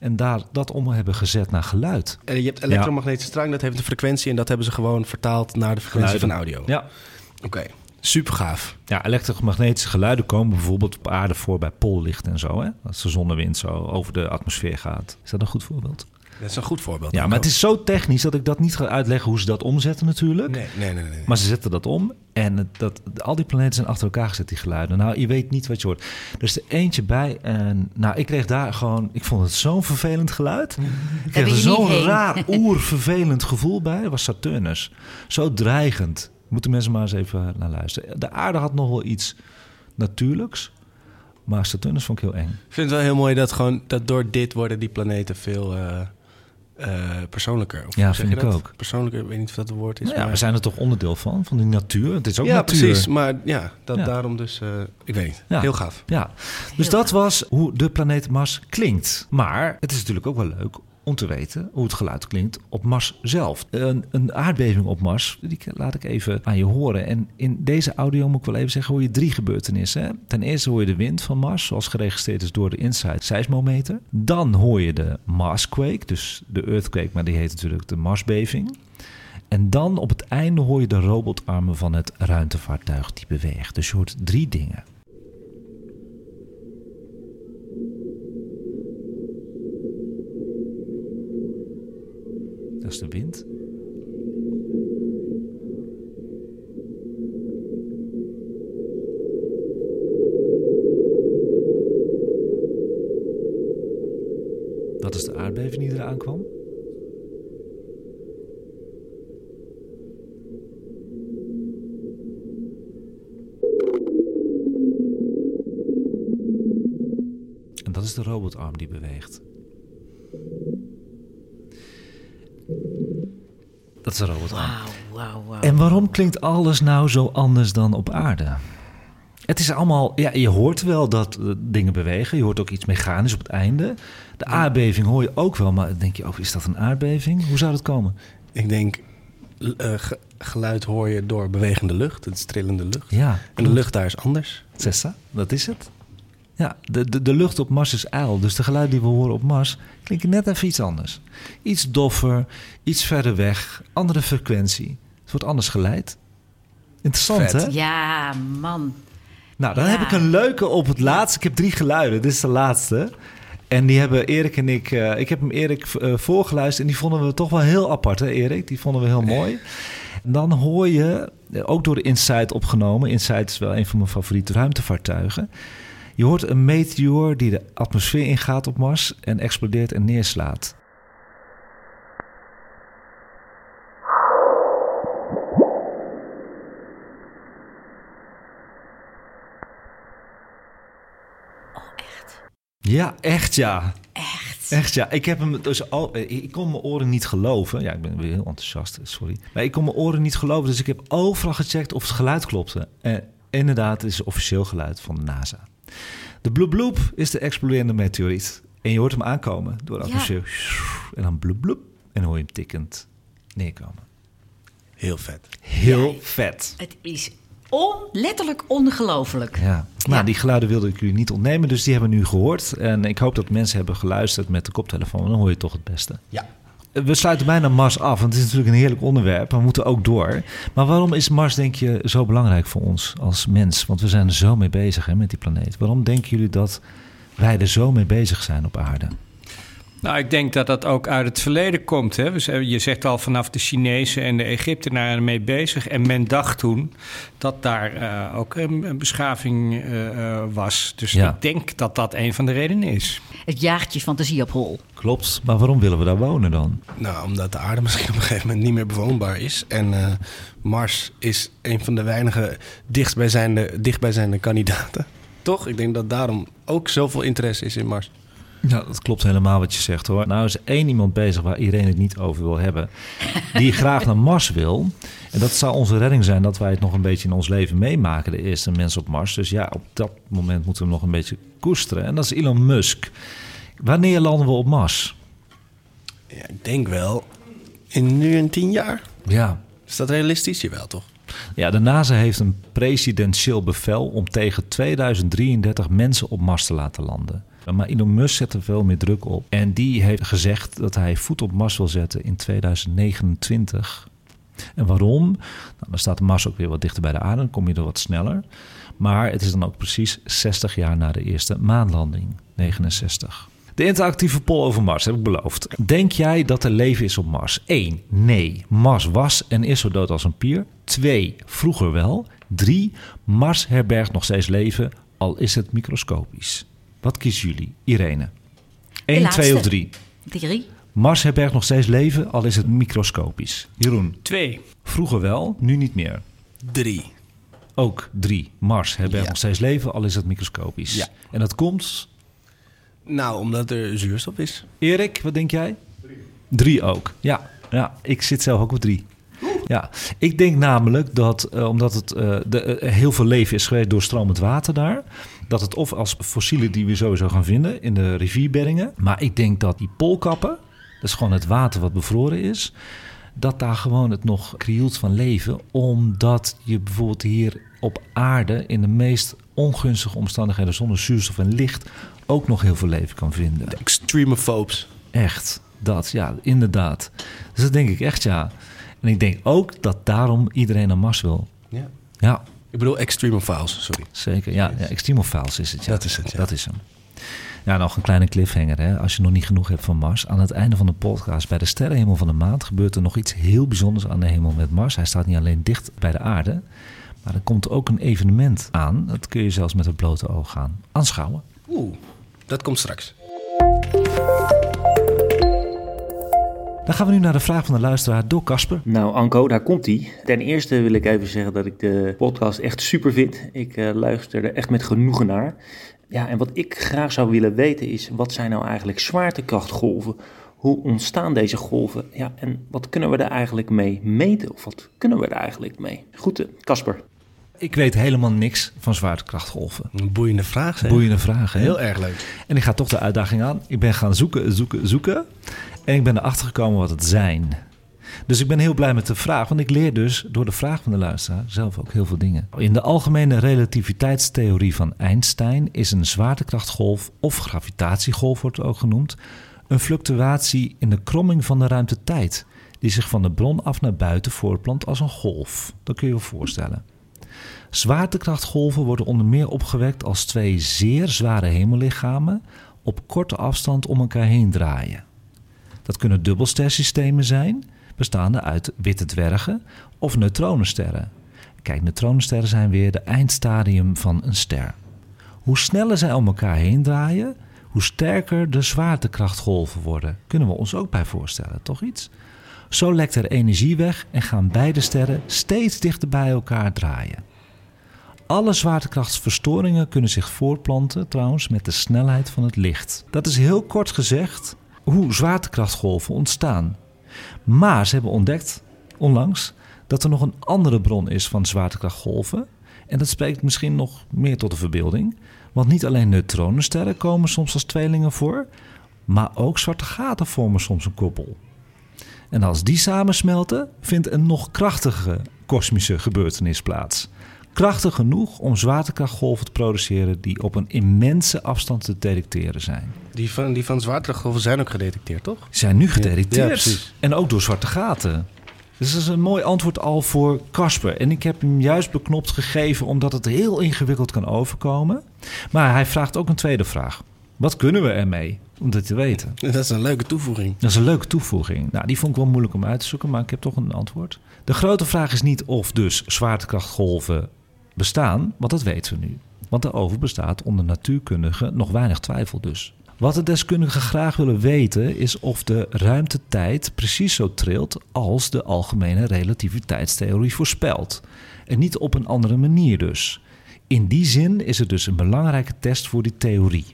en daar dat om hebben gezet naar geluid. En je hebt elektromagnetische straling, dat heeft een frequentie... en dat hebben ze gewoon vertaald naar de frequentie van audio. Ja, Oké, super gaaf. Ja, elektromagnetische geluiden komen bijvoorbeeld op aarde voor bij pollicht en zo. Hè? Als de zonnewind zo over de atmosfeer gaat. Is dat een goed voorbeeld? Dat is een goed voorbeeld. Ja, maar het is zo technisch dat ik dat niet ga uitleggen hoe ze dat omzetten natuurlijk. Nee, nee, nee. nee. Maar ze zetten dat om en het- dat, al die planeten zijn achter elkaar gezet, die geluiden. Nou, je weet niet wat je hoort. Er is er eentje bij en nou, ik kreeg daar gewoon... Ik vond het zo'n vervelend geluid. Ik kreeg er zo'n raar, oervervelend gevoel bij. Dat was Saturnus. Zo dreigend. Moeten mensen maar eens even naar luisteren. De aarde had nog wel iets natuurlijks. Maar Saturnus vond ik heel eng. Ik vind het wel heel mooi dat, gewoon, dat door dit worden die planeten veel eh, eh, persoonlijker. Of Ja, vind ik dat? ook. Persoonlijker, ik weet niet of dat het woord is. Nou ja, maar... we zijn er toch onderdeel van, van die natuur. Het is ook ja, natuur. precies. Maar ja, dat Ja. daarom dus... eh, ik weet niet. Ja. Heel gaaf. Ja, dus dat was hoe de planeet Mars klinkt. Maar het is natuurlijk ook wel leuk om te weten hoe het geluid klinkt op Mars zelf. Een, een aardbeving op Mars, die laat ik even aan je horen. En in deze audio moet ik wel even zeggen, hoor je drie gebeurtenissen. Hè? Ten eerste hoor je de wind van Mars, zoals geregistreerd is door de InSight seismometer. Dan hoor je de Marsquake, dus de earthquake, maar die heet natuurlijk de Marsbeving. En dan op het einde hoor je de robotarmen van het ruimtevaartuig die beweegt. Dus je hoort drie dingen. Dat is de wind. Dat is de aardbeving die eraan kwam. En dat is de robotarm die beweegt. Dat is de robotarm. Wauw, wauw, wauw. En waarom klinkt alles nou zo anders dan op aarde? Het is allemaal, ja, je hoort wel dat eh, dingen bewegen. Je hoort ook iets mechanisch op het einde. De aardbeving hoor je ook wel, maar dan denk je, oh, is dat een aardbeving? Hoe zou dat komen? Ik denk, eh, ge- geluid hoor je door bewegende lucht. Het is trillende lucht. Ja, En de lucht daar is anders. Sessa, dat is het. Ja, de, de, de lucht op Mars is ijl, dus de geluiden die we horen op Mars klinken net even iets anders. Iets doffer, iets verder weg, andere frequentie. Het wordt anders geleid. Interessant, Vet. hè? Ja, man. Nou, dan Ja. heb ik een leuke op het laatste. Ik heb drie geluiden, dit is de laatste. En die hebben Erik en ik... eh, ik heb hem Erik eh, voorgeluisterd en die vonden we toch wel heel apart, hè Erik? Die vonden we heel mooi. En dan hoor je, eh, ook door de Insight opgenomen... Insight is wel een van mijn favoriete ruimtevaartuigen... Je hoort een meteoor die de atmosfeer ingaat op Mars... en explodeert en neerslaat. Ja, echt ja. Echt. Echt ja. Ik heb hem dus al, eh, ik kon mijn oren niet geloven. Ja, ik ben weer heel enthousiast, sorry. Maar ik kon mijn oren niet geloven, dus ik heb overal gecheckt of het geluid klopte. En inderdaad, het is officieel geluid van de NASA. De bloep bloep is de exploderende meteoriet. En je hoort hem aankomen door de Ja. atmosfeer. En dan bloep bloep. En dan hoor je hem tikkend neerkomen. Heel vet. Heel Ja. vet. Het is on, letterlijk ongelooflijk. Ja. Nou, Ja. die geluiden wilde ik jullie niet ontnemen, dus die hebben we nu gehoord. En ik hoop dat mensen hebben geluisterd met de koptelefoon. Dan hoor je toch het beste. Ja. We sluiten bijna Mars af, want het is natuurlijk een heerlijk onderwerp. We moeten ook door. Maar waarom is Mars, denk je, zo belangrijk voor ons als mens? Want we zijn er zo mee bezig hè, met die planeet. Waarom denken jullie dat wij er zo mee bezig zijn op aarde? Nou, ik denk dat dat ook uit het verleden komt. Hè? Je zegt al vanaf de Chinezen en de Egyptenaren mee bezig. En men dacht toen dat daar eh, ook een, een beschaving eh, eh, was. Dus Ja. ik denk dat dat een van de redenen is. Het jaagt je fantasie op hol. Klopt, maar waarom willen we daar wonen dan? Nou, omdat de aarde misschien op een gegeven moment niet meer bewoonbaar is. En eh, Mars is een van de weinige dichtstbijzijnde, dichtbijzijnde kandidaten. Toch? Ik denk dat daarom ook zoveel interesse is in Mars. Ja, dat klopt helemaal wat je zegt hoor. Nou is er één iemand bezig waar iedereen het niet over wil hebben. Die graag naar Mars wil. En dat zou onze redding zijn dat wij het nog een beetje in ons leven meemaken. De eerste mens op Mars. Dus ja, op dat moment moeten we hem nog een beetje koesteren. En dat is Elon Musk. Wanneer landen we op Mars? Ja, ik denk wel in nu een tien jaar. Ja, Is dat realistisch? Jawel, toch? Ja, de NASA heeft een presidentieel bevel om tegen 2033 mensen op Mars te laten landen. Maar Elon Musk zet er veel meer druk op. En die heeft gezegd dat hij voet op Mars wil zetten in 2029. En waarom? Nou, dan staat Mars ook weer wat dichter bij de aarde, dan kom je er wat sneller. Maar het is dan ook precies 60 jaar na de eerste maanlanding, 69. De interactieve poll over Mars heb ik beloofd. Denk jij dat er leven is op Mars? 1. Nee. Mars was en is zo dood als een pier. 2. Vroeger wel. 3. Mars herbergt nog steeds leven, al is het microscopisch. Wat kiezen jullie? Irene. 1, laatste. 2 of 3? Drie. Mars herbergt nog steeds leven, al is het microscopisch. Jeroen. Twee. Vroeger wel, nu niet meer. Drie. Ook 3. Mars herbergt Ja. nog steeds leven, al is het microscopisch. Ja. En dat komt Nou, omdat er zuurstof is. Erik, wat denk jij? Drie ook. Ja, ja ik zit zelf ook op drie. Ja, ik denk namelijk dat eh, omdat het eh, de, eh, heel veel leven is geweest door stromend water daar, dat het of als fossielen die we sowieso gaan vinden in de rivierbeddingen, maar ik denk dat die poolkappen, dat is gewoon het water wat bevroren is, dat daar gewoon het nog krioelt van leven, omdat je bijvoorbeeld hier op aarde in de meest ongunstige omstandigheden zonder zuurstof en licht ook nog heel veel leven kan vinden. Extremophobes. Echt, dat, ja, inderdaad. Dus dat denk ik echt, ja. En ik denk ook dat daarom iedereen naar Mars wil. Ja. Ja, Ik bedoel extremophiles, sorry. zeker. Ja, ja Extremophiles is het, ja. Dat is het, ja. Dat is hem. Ja, nog een kleine cliffhanger, hè. Als je nog niet genoeg hebt van Mars. Aan het einde van de podcast, bij de sterrenhemel van de maand... gebeurt er nog iets heel bijzonders aan de hemel met Mars. Hij staat niet alleen dicht bij de aarde... maar er komt ook een evenement aan. Dat kun je zelfs met het blote oog gaan aanschouwen. Oeh, dat komt straks. Dan gaan we nu naar de vraag van de luisteraar door Casper. Nou, Anko, daar komt hij. Ten eerste wil ik even zeggen dat ik de podcast echt super vind. Ik eh, luister er echt met genoegen naar. Ja, en wat ik graag zou willen weten is, wat zijn nou eigenlijk zwaartekrachtgolven? Hoe ontstaan deze golven? Ja, en wat kunnen we daar eigenlijk mee meten? Of wat kunnen we daar eigenlijk mee? Goed, Casper. Ik weet helemaal niks van zwaartekrachtgolven. Een boeiende vraag, zeg. Boeiende vraag, hè? Heel erg leuk. En ik ga toch de uitdaging aan. Ik ben gaan zoeken, zoeken, zoeken. En ik ben erachter gekomen wat het zijn. Dus ik ben heel blij met de vraag, want ik leer dus door de vraag van de luisteraar zelf ook heel veel dingen. In de algemene relativiteitstheorie van Einstein is een zwaartekrachtgolf of gravitatiegolf wordt ook genoemd, een fluctuatie in de kromming van de ruimte-tijd, die zich van de bron af naar buiten voortplant als een golf. Dat kun je je voorstellen. Zwaartekrachtgolven worden onder meer opgewekt als twee zeer zware hemellichamen op korte afstand om elkaar heen draaien. Dat kunnen dubbelstersystemen zijn, bestaande uit witte dwergen of neutronensterren. Kijk, neutronensterren zijn weer de eindstadium van een ster. Hoe sneller zij om elkaar heen draaien, hoe sterker de zwaartekrachtgolven worden. Kunnen we ons ook bij voorstellen, toch iets? Zo lekt er energie weg en gaan beide sterren steeds dichter bij elkaar draaien. Alle zwaartekrachtsverstoringen kunnen zich voortplanten trouwens met de snelheid van het licht. Dat is heel kort gezegd hoe zwaartekrachtgolven ontstaan. Maar ze hebben ontdekt, onlangs, dat er nog een andere bron is van zwaartekrachtgolven. En dat spreekt misschien nog meer tot de verbeelding. Want niet alleen neutronensterren komen soms als tweelingen voor, maar ook zwarte gaten vormen soms een koppel. En als die samensmelten, vindt een nog krachtigere kosmische gebeurtenis plaats. Krachtig genoeg om zwaartekrachtgolven te produceren die op een immense afstand te detecteren zijn. Die van, die van zwaartekrachtgolven zijn ook gedetecteerd, toch? Zijn nu Ja, gedetecteerd. en ook door zwarte gaten. Dus dat is een mooi antwoord al voor Casper. En ik heb hem juist beknopt gegeven omdat het heel ingewikkeld kan overkomen. Maar hij vraagt ook een tweede vraag. Wat kunnen we ermee? Om dit te weten. Dat is een leuke toevoeging. Dat is een leuke toevoeging. Nou, die vond ik wel moeilijk om uit te zoeken, maar ik heb toch een antwoord. De grote vraag is niet of dus zwaartekrachtgolven bestaan, want dat weten we nu. Want daarover bestaat onder natuurkundigen nog weinig twijfel dus. Wat de deskundigen graag willen weten is of de ruimtetijd precies zo trilt als de algemene relativiteitstheorie voorspelt. En niet op een andere manier dus. In die zin is het dus een belangrijke test voor die theorie.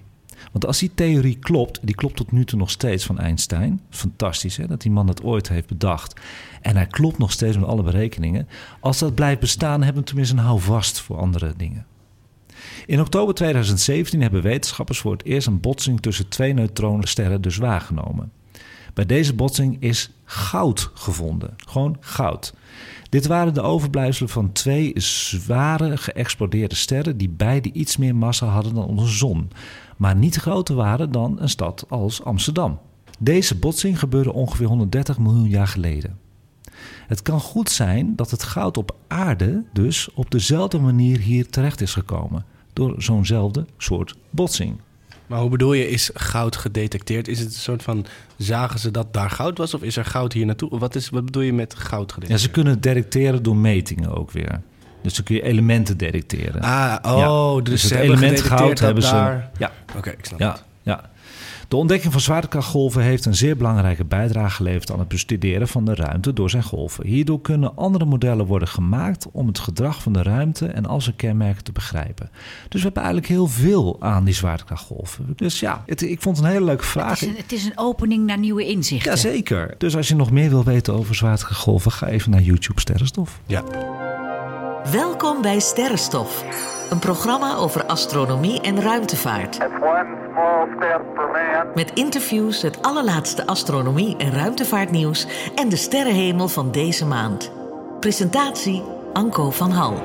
Want als die theorie klopt, die klopt tot nu toe nog steeds van Einstein. Fantastisch hè, dat die man dat ooit heeft bedacht. En hij klopt nog steeds met alle berekeningen. Als dat blijft bestaan, hebben we tenminste een houvast voor andere dingen. In oktober 2017 hebben wetenschappers voor het eerst een botsing tussen twee neutronensterren dus waargenomen. Bij deze botsing is goud gevonden. Gewoon goud. Dit waren de overblijfselen van twee zware geëxplodeerde sterren die beide iets meer massa hadden dan onze zon, maar niet groter waren dan een stad als Amsterdam. Deze botsing gebeurde ongeveer 130 miljoen jaar geleden. Het kan goed zijn dat het goud op aarde dus op dezelfde manier hier terecht is gekomen, door zo'nzelfde soort botsing. Maar hoe bedoel je, is goud gedetecteerd? Is het een soort van, zagen ze dat daar goud was? Of is er goud hier naartoe? Wat, is, wat bedoel je met goud Ja, gedetecteerd? ze kunnen het detecteren door metingen ook weer. Dus dan kun je elementen detecteren. Ah, oh, Ja. dus, het ze element goud hebben daar... ze. Ja, Oké, ik snap ja, het. ja. De ontdekking van zwaartekrachtgolven heeft een zeer belangrijke bijdrage geleverd aan het bestuderen van de ruimte door zijn golven. Hierdoor kunnen andere modellen worden gemaakt om het gedrag van de ruimte en al zijn kenmerken te begrijpen. Dus we hebben eigenlijk heel veel aan die zwaartekrachtgolven. Dus ja, het, ik vond het een hele leuke vraag. Het is, een, het is een opening naar nieuwe inzichten. Jazeker. Dus als je nog meer wil weten over zwaartekrachtgolven, ga even naar YouTube Sterrenstof. Ja. Welkom bij Sterrenstof, een programma over astronomie en ruimtevaart. Met interviews, het allerlaatste astronomie- en ruimtevaartnieuws en de sterrenhemel van deze maand. Presentatie Anko van Hal.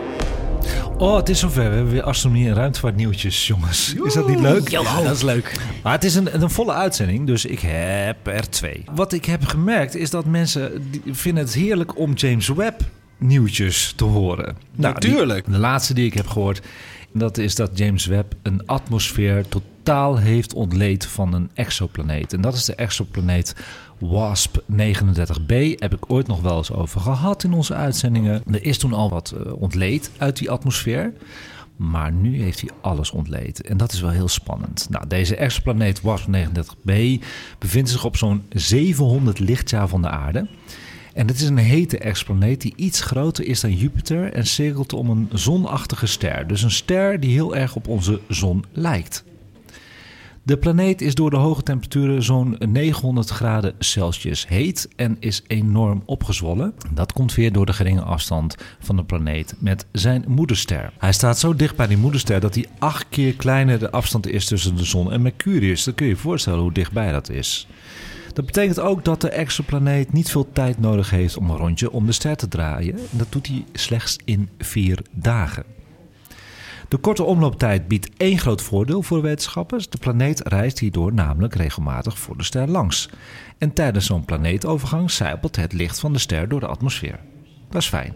Oh, het is zover. We hebben weer astronomie en ruimtevaartnieuwtjes, jongens. Is dat niet leuk? Ja, dat is leuk. Maar het is een, een volle uitzending, dus ik heb er twee. Wat ik heb gemerkt is dat mensen die vinden het heerlijk om James Webb nieuwtjes te horen. Nou, die- Natuurlijk. de laatste die ik heb gehoord, dat is dat James Webb een atmosfeer totaal heeft ontleed van een exoplaneet. En dat is de exoplaneet WASP 39b. Heb ik ooit nog wel eens over gehad in onze uitzendingen. Er is toen al wat eh, ontleed uit die atmosfeer. Maar nu heeft hij alles ontleed. En dat is wel heel spannend. Nou, deze exoplaneet WASP 39b bevindt zich op zo'n 700 lichtjaar van de aarde. En het is een hete exoplaneet die iets groter is dan Jupiter en cirkelt om een zonachtige ster. Dus een ster die heel erg op onze zon lijkt. De planeet is door de hoge temperaturen zo'n 900 graden Celsius heet en is enorm opgezwollen. Dat komt weer door de geringe afstand van de planeet met zijn moederster. Hij staat zo dicht bij die moederster dat hij acht keer kleiner de afstand is tussen de zon en Mercurius. Dan kun je je voorstellen hoe dichtbij dat is. Dat betekent ook dat de exoplaneet niet veel tijd nodig heeft om een rondje om de ster te draaien. En dat doet hij slechts in vier dagen. De korte omlooptijd biedt één groot voordeel voor wetenschappers. De planeet reist hierdoor namelijk regelmatig voor de ster langs. En tijdens zo'n planeetovergang zijpelt het licht van de ster door de atmosfeer. Dat is fijn.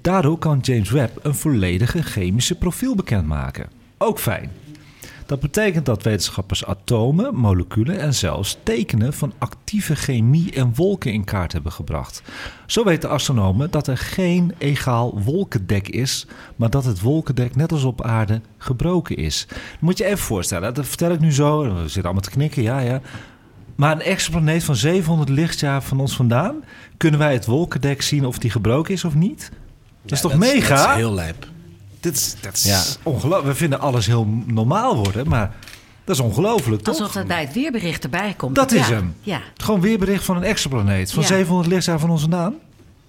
Daardoor kan James Webb een volledige chemische profiel bekendmaken. Ook fijn. Dat betekent dat wetenschappers atomen, moleculen en zelfs tekenen van actieve chemie en wolken in kaart hebben gebracht. Zo weten astronomen dat er geen egaal wolkendek is, maar dat het wolkendek net als op aarde gebroken is. moet je even voorstellen, dat vertel ik nu zo, we zitten allemaal te knikken, ja ja. Maar een exoplaneet van 700 lichtjaar van ons vandaan, kunnen wij het wolkendek zien of die gebroken is of niet? Dat is toch mega? Dat is heel lijp. Dit is, dat is Ja. ongelooflijk. We vinden alles heel normaal worden, maar dat is ongelooflijk, toch? Alsof dat bij het weerbericht erbij komt. Dat is Ja, hem. Ja. Gewoon weerbericht van een exoplaneet van Ja. 700 lichtjaar van ons vandaan.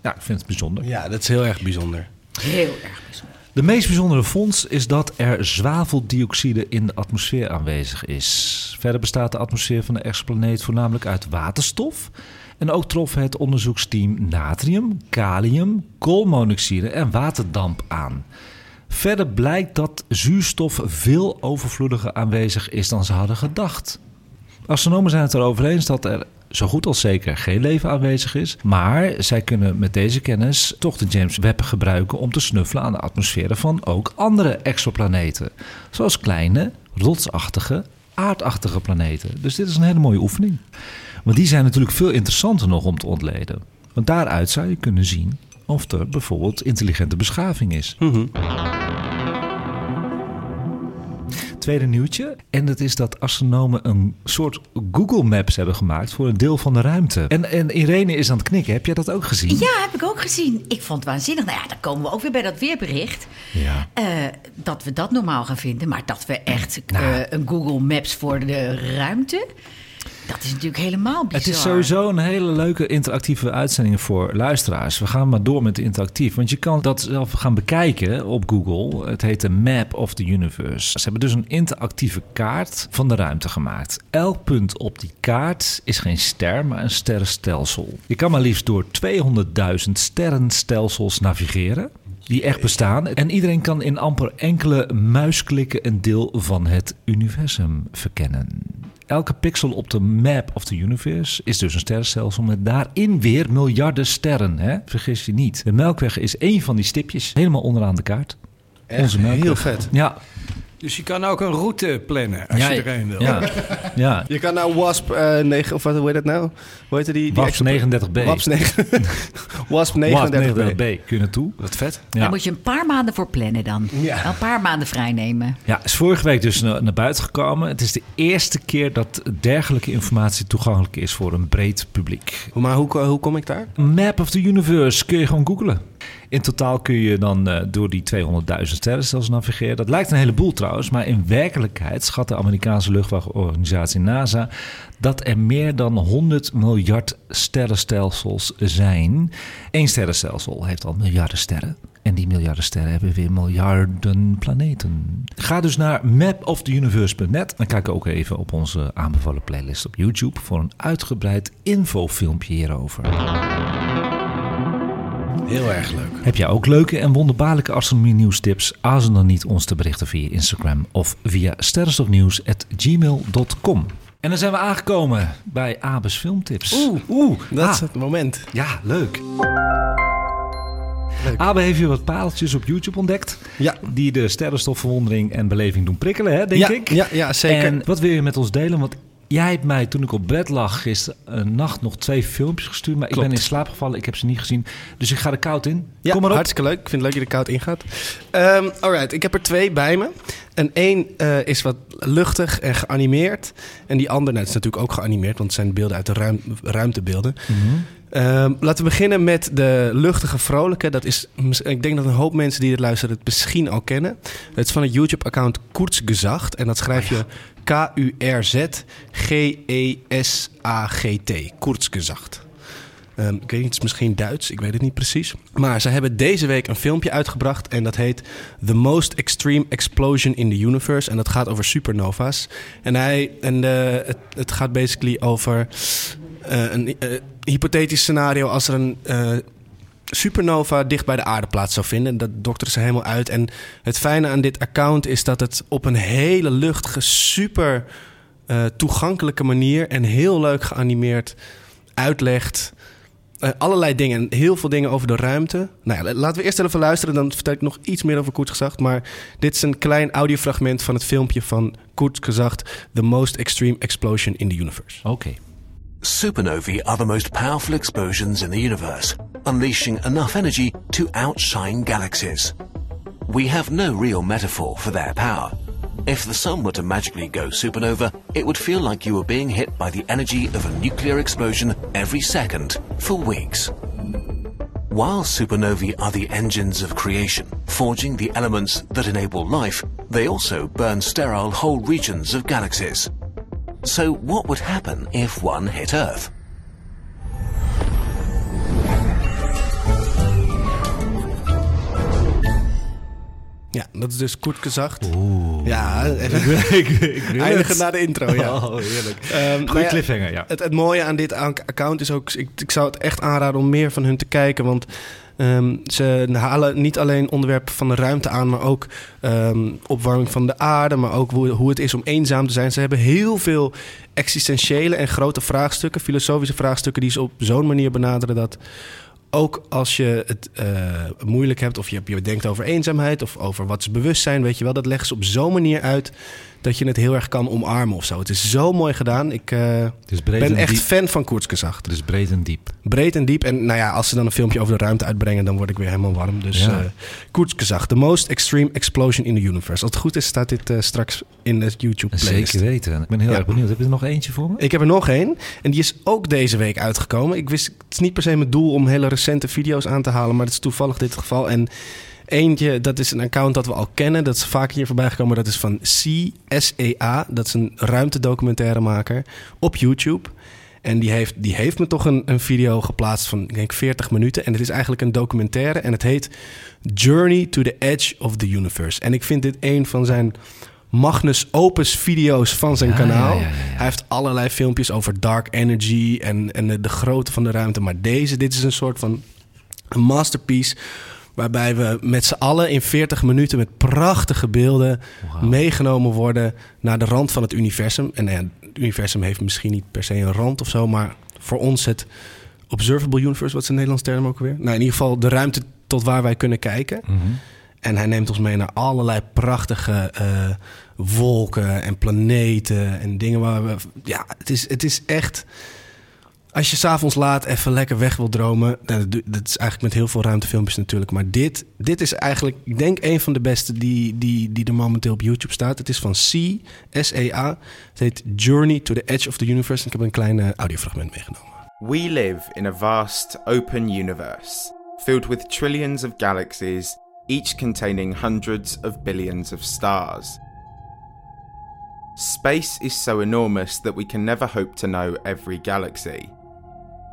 Ja, ik vind het bijzonder. Ja, dat is heel erg bijzonder. Heel erg bijzonder. De meest bijzondere vondst is dat er zwaveldioxide in de atmosfeer aanwezig is. Verder bestaat de atmosfeer van de exoplaneet voornamelijk uit waterstof. En ook trof het onderzoeksteam natrium, kalium, koolmonoxide en waterdamp aan. Verder blijkt dat zuurstof veel overvloediger aanwezig is dan ze hadden gedacht. Astronomen zijn het erover eens dat er zo goed als zeker geen leven aanwezig is. Maar zij kunnen met deze kennis toch de James Webb gebruiken om te snuffelen aan de atmosferen van ook andere exoplaneten. Zoals kleine, rotsachtige, aardachtige planeten. Dus dit is een hele mooie oefening. Want die zijn natuurlijk veel interessanter nog om te ontleden. Want daaruit zou je kunnen zien of er bijvoorbeeld intelligente beschaving is. tweede nieuwtje. En dat is dat astronomen een soort Google Maps hebben gemaakt voor een deel van de ruimte. En, en Irene is aan het knikken. Heb jij dat ook gezien? Ja, heb ik ook gezien. Ik vond het waanzinnig. Nou ja, dan komen we ook weer bij dat weerbericht. Ja. Eh, dat we dat normaal gaan vinden. Maar dat we echt Nou. eh, een Google Maps voor de ruimte... dat is natuurlijk helemaal bizar. Het is sowieso een hele leuke interactieve uitzending voor luisteraars. We gaan maar door met interactief. Want je kan dat zelf gaan bekijken op Google. Het heet de Map of the Universe. Ze hebben dus een interactieve kaart van de ruimte gemaakt. Elk punt op die kaart is geen ster, maar een sterrenstelsel. Je kan maar liefst door 200.000 sterrenstelsels navigeren. Die echt bestaan. En iedereen kan in amper enkele muisklikken een deel van het universum verkennen. Elke pixel op de map of the universe is dus een sterrenstelsel met daarin weer miljarden sterren. Hè? Vergis je niet. De Melkweg is één van die stipjes, helemaal onderaan de kaart. Echt heel vet. Ja, Dus je kan ook een route plannen als ja, je erheen wil. Ja, ja. Je kan nou WASP eh 9, of wat hoe heet dat nou? Hoe heet die? die WASP extra- 39B. WASP 9. WASP WASP 39B. 39B. Kun je naartoe? Wat vet. Ja. Daar moet je een paar maanden voor plannen dan. Ja. Een paar maanden vrijnemen. Ja, is vorige week dus naar, naar buiten gekomen. Het is de eerste keer dat dergelijke informatie toegankelijk is voor een breed publiek. Maar hoe, hoe kom ik daar? Map of the Universe kun je gewoon googlen. In totaal kun je dan eh, door die 200.000 sterrenstelsels navigeren. Dat lijkt een heleboel trouwens, maar in werkelijkheid schat de Amerikaanse luchtvaartorganisatie NASA dat er meer dan 100 miljard sterrenstelsels zijn. Eén sterrenstelsel heeft al miljarden sterren. En die miljarden sterren hebben weer miljarden planeten. Ga dus naar mapoftheuniverse.net. En kijk ook even op onze aanbevolen playlist op YouTube voor een uitgebreid infofilmpje hierover. Heel erg leuk. Heb jij ook leuke en wonderbaarlijke astronomie nieuwstips? Aarzel dan niet ons te berichten via Instagram of via sterrenstofnieuws.gmail.com. En dan zijn we aangekomen bij Abes Filmtips. Oeh, Oeh Dat ah, is het moment. Ja, leuk. Leuk. Abe heeft weer wat paaltjes op YouTube ontdekt. Ja. Die de sterrenstofverwondering en beleving doen prikkelen, hè, denk ja, ik. Ja, ja, zeker. En wat wil je met ons delen? Want jij hebt mij, toen ik op bed lag gisteren een nacht nog twee filmpjes gestuurd. Maar Klopt. ik ben in slaap gevallen. Ik heb ze niet gezien. Dus ik ga er koud in. Ja, Kom maar op. hartstikke leuk. Ik vind het leuk dat je er koud ingaat. Ehm alright, ik heb er twee bij me. En één eh, is wat luchtig en geanimeerd. En die andere, nou, het is natuurlijk ook geanimeerd, want het zijn beelden uit de ruim, ruimtebeelden. Mhm. Ehm, laten we beginnen met de luchtige, vrolijke. Dat is, ik denk dat een hoop mensen die dit luisteren het misschien al kennen. Het is van het YouTube-account Kurzgesagt. En dat schrijf je K-U-R-Z-G-E-S-A-G-T. Kurzgesagt. Ehm, ik weet niet, het is misschien Duits, ik weet het niet precies. Maar ze hebben deze week een filmpje uitgebracht en dat heet The Most Extreme Explosion in the Universe. En dat gaat over supernova's. En, hij, en eh, het, het gaat basically over eh, een eh, hypothetisch scenario als er een supernova dicht bij de aarde plaats zou vinden. Dat dokteren ze helemaal uit. En het fijne aan dit account is dat het op een hele luchtige, super eh, toegankelijke manier en heel leuk geanimeerd uitlegt. eh, allerlei dingen. En heel veel dingen over de ruimte. Nou ja, laten we eerst even luisteren. Dan vertel ik nog iets meer over Koetsgezagd. Maar dit is een klein audiofragment van het filmpje van Koetsgezagd. The Most Extreme Explosion in the Universe. Oké. Supernovae are the most powerful explosions in the universe, unleashing enough energy to outshine galaxies. We have no real metaphor for their power. If the sun were to magically go supernova, it would feel like you were being hit by the energy of a nuclear explosion every second for weeks. While supernovae are the engines of creation, forging the elements that enable life, they also burn sterile whole regions of galaxies. So, what would happen if one hit Earth? Ja, dat is dus Koetsgezagd. Ja, even ik, ik wil eindigen het. na de intro. Ja. Oh, heerlijk. Goeie ja, cliffhanger, ja. Het, het mooie aan dit ac- account is ook... Ik, ik zou het echt aanraden om meer van hun te kijken. Want ehm, ze halen niet alleen onderwerpen van de ruimte aan... maar ook ehm, opwarming van de aarde... maar ook hoe, hoe het is om eenzaam te zijn. Ze hebben heel veel existentiële en grote vraagstukken... filosofische vraagstukken die ze op zo'n manier benaderen... dat ook als je het eh, moeilijk hebt... of je, je denkt over eenzaamheid of over wat is bewustzijn... weet je wel, dat leggen ze op zo'n manier uit... dat je het heel erg kan omarmen of zo. Het is zo mooi gedaan. Ik eh, Het ben en echt diep. fan van Koertsgezag. Het is breed en diep. Breed en diep. En nou ja, als ze dan een filmpje over de ruimte uitbrengen, dan word ik weer helemaal warm. Dus Ja. Koertsgezag, the most extreme explosion in the universe. Als het goed is, staat dit eh, straks in de YouTube playlist. Zeker weten. Ik ben heel Ja. erg benieuwd. Heb je er nog eentje voor me? Ik heb er nog één. En die is ook deze week uitgekomen. Ik wist, het is niet per se mijn doel om hele recente video's aan te halen, maar het is toevallig dit geval. En eentje, dat is een account dat we al kennen. Dat is vaak hier voorbij gekomen. Dat is van CSEA. Dat is een ruimtedocumentairemaker op YouTube. En die heeft, die heeft me toch een, een video geplaatst van, ik denk, 40 minuten. En het is eigenlijk een documentaire. En het heet Journey to the Edge of the Universe. En ik vind dit een van zijn Magnus Opus video's van zijn Ja, kanaal. ja, ja. Hij heeft allerlei filmpjes over dark energy en, en de, de grootte van de ruimte. Maar deze, dit is een soort van een masterpiece. Waarbij we met z'n allen in 40 minuten met prachtige beelden meegenomen worden naar de rand van het universum. En nou ja, het universum heeft misschien niet per se een rand of zo, maar voor ons het observable universe, wat is een Nederlands term ook weer? Nou, in ieder geval de ruimte tot waar wij kunnen kijken. Mhm. En hij neemt ons mee naar allerlei prachtige eh, wolken en planeten en dingen waar we. Ja, het is, het is echt. Als je s'avonds laat even lekker weg wil dromen. nou, Dat, is eigenlijk met heel veel ruimtefilmpjes natuurlijk. Maar dit, dit is eigenlijk, ik denk, een van de beste die, die, die er momenteel op YouTube staat. Het is van C, S-E-A. Het heet Journey to the Edge of the Universe. En ik heb een klein eh, audiofragment meegenomen. We live in a vast, open universe, filled with trillions of galaxies, each containing hundreds of billions of stars. Space is so enormous that we can never hope to know every galaxy.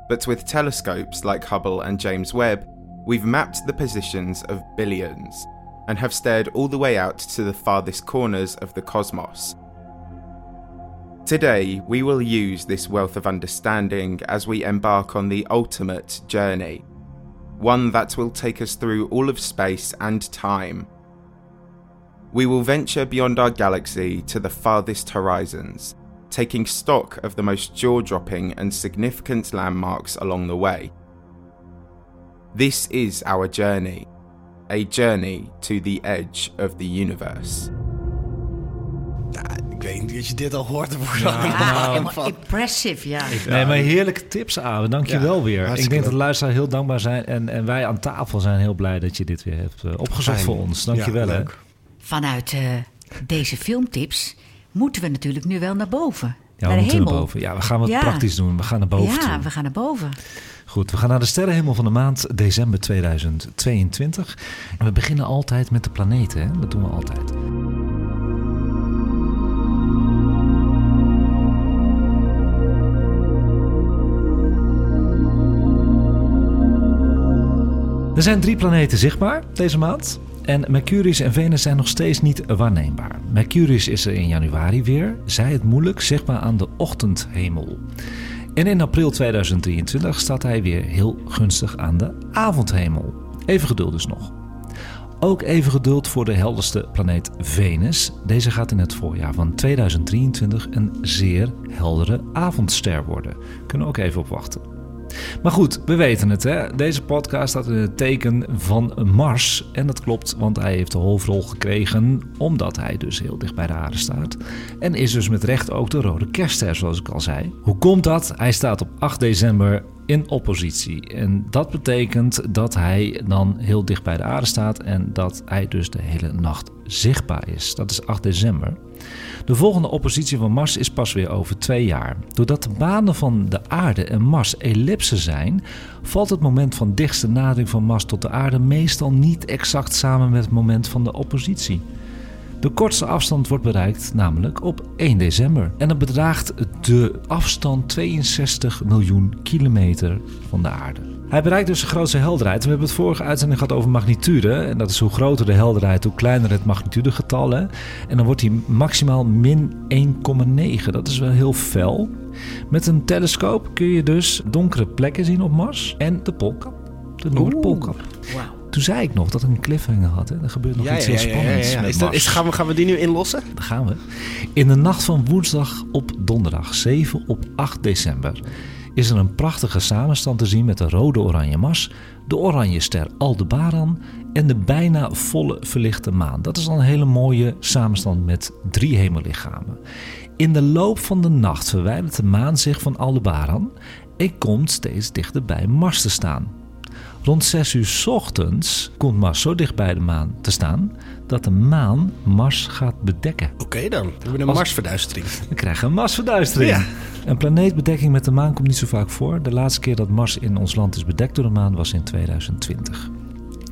But with telescopes like Hubble and James Webb, we've mapped the positions of billions and have stared all the way out to the farthest corners of the cosmos. Today, we will use this wealth of understanding as we embark on the ultimate journey, one that will take us through all of space and time. We will venture beyond our galaxy to the farthest horizons, taking stock of the most jaw dropping and significant landmarks along the way. This is our journey, a journey to the edge of the universe. Ja, ik weet niet als je dit al hoort. Ja, Ja, impressive, ja. Nee, maar heerlijke tips, Awe. Dank je Ja, wel weer. Ik denk dat de luisteraars heel dankbaar zijn. En, en wij aan tafel zijn heel blij dat je dit weer hebt eh, opgezocht Fijn. voor ons. Dank je wel. Vanuit eh, deze filmtips moeten we natuurlijk nu wel naar boven. Ja, naar we de moeten hemel. naar boven. Ja, we gaan wat Ja. praktisch doen. We gaan naar boven ja, toe. we gaan naar boven. Goed, we gaan naar de sterrenhemel van de maand december 2022. En we beginnen altijd met de planeten. Hè? Dat doen we altijd. Er zijn drie planeten zichtbaar deze maand. En Mercurius en Venus zijn nog steeds niet waarneembaar. Mercurius is er in januari weer, zij het moeilijk zichtbaar aan de ochtendhemel. En in april 2023 staat hij weer heel gunstig aan de avondhemel. Even geduld dus nog. Ook even geduld voor de helderste planeet Venus. Deze gaat in het voorjaar van 2023 een zeer heldere avondster worden. Kunnen we ook even op wachten. Maar goed, we weten het. Hè? Deze podcast staat in het teken van Mars. En dat klopt, want hij heeft de hoofdrol gekregen omdat hij dus heel dicht bij de aarde staat. En is dus met recht ook de rode kerstster, zoals ik al zei. Hoe komt dat? Hij staat op 8 december in oppositie. En dat betekent dat hij dan heel dicht bij de aarde staat en dat hij dus de hele nacht zichtbaar is. Dat is 8 december. De volgende oppositie van Mars is pas weer over twee jaar. Doordat de banen van de aarde en Mars ellipsen zijn, valt het moment van dichtste nadering van Mars tot de aarde meestal niet exact samen met het moment van de oppositie. De kortste afstand wordt bereikt namelijk op 1 december. En dat bedraagt de afstand 62 miljoen kilometer van de aarde. Hij bereikt dus de grootste helderheid. We hebben het vorige uitzending gehad over magnitude. En dat is hoe groter de helderheid, hoe kleiner het magnitudegetal. Hè? En dan wordt hij maximaal min 1,9. Dat is wel heel fel. Met een telescoop kun je dus donkere plekken zien op Mars. En de poolkap. De Noordpoolkap. Wauw. Toen zei ik nog dat ik een cliffhanger had. Hè? Er gebeurt nog iets heel spannends met Is dat, is, gaan, we, gaan we die nu inlossen? Daar gaan we. In de nacht van woensdag op donderdag 7 op 8 december is er een prachtige samenstand te zien met de rode oranje Mars, de oranje ster Aldebaran en de bijna volle verlichte maan. Dat is dan een hele mooie samenstand met drie hemellichamen. In de loop van de nacht verwijdert de maan zich van Aldebaran en komt steeds dichter bij Mars te staan. Rond 6 uur 's ochtends komt Mars zo dicht bij de maan te staan dat de maan Mars gaat bedekken. Oké dan. We hebben een Als- Marsverduistering. We krijgen een Marsverduistering. Ja. Een planeetbedekking met de maan komt niet zo vaak voor. De laatste keer dat Mars in ons land is bedekt door de maan was in 2020.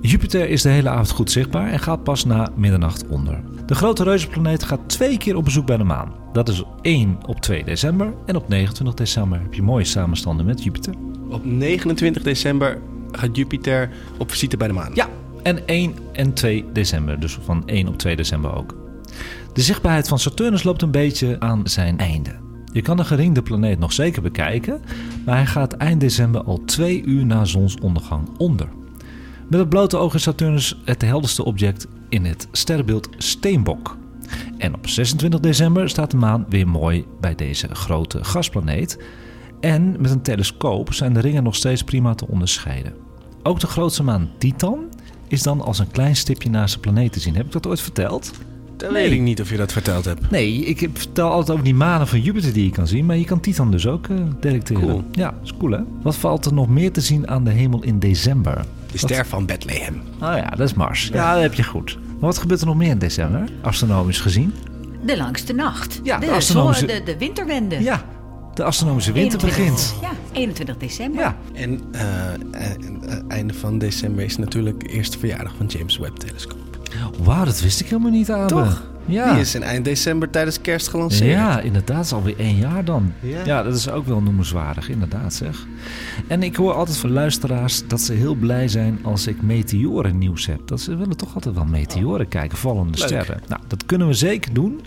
Jupiter is de hele avond goed zichtbaar en gaat pas na middernacht onder. De grote reuzenplaneet gaat twee keer op bezoek bij de maan. Dat is 1 op 2 december en op 29 december heb je mooie samenstanden met Jupiter. Op 29 december gaat Jupiter op visite bij de maan. Ja, en 1 en 2 december, dus van 1 op 2 december ook. De zichtbaarheid van Saturnus loopt een beetje aan zijn einde. Je kan de geringde planeet nog zeker bekijken, maar hij gaat eind december al twee uur na zonsondergang onder. Met het blote oog is Saturnus het helderste object in het sterrenbeeld Steenbok. En op 26 december staat de maan weer mooi bij deze grote gasplaneet. En met een telescoop zijn de ringen nog steeds prima te onderscheiden. Ook de grootste maan Titan is dan als een klein stipje naast de planeet te zien. Heb ik dat ooit verteld? Dat weet ik niet of je dat verteld hebt. Nee, ik heb- vertel altijd over die manen van Jupiter die je kan zien, maar je kan Titan dus ook eh, detecteren. Cool. Ja, is cool hè? Wat valt er nog meer te zien aan de hemel in december? De ster van Bethlehem. Oh ja, dat is Mars. Ja, dat heb je goed. Maar wat gebeurt er nog meer in december, astronomisch gezien? De langste nacht. Ja, de de, astronomische- de, de winterwende. Ja, de astronomische winter 21 begint. Ja, 21 december. Ja, En eh, eh, eh, einde van december is natuurlijk de eerste verjaardag van James Webb telescoop. wauw, dat wist ik helemaal niet, Abe. Toch? Ja. Die is in eind december tijdens kerst gelanceerd. Ja, inderdaad. Is alweer één jaar dan. Ja. Ja. dat is ook wel noemenswaardig, inderdaad zeg. En ik hoor altijd van luisteraars dat ze heel blij zijn als ik meteoren nieuws heb. Dat ze willen toch altijd wel meteoren kijken, vallende Leuk. sterren. Nou, dat kunnen we zeker doen.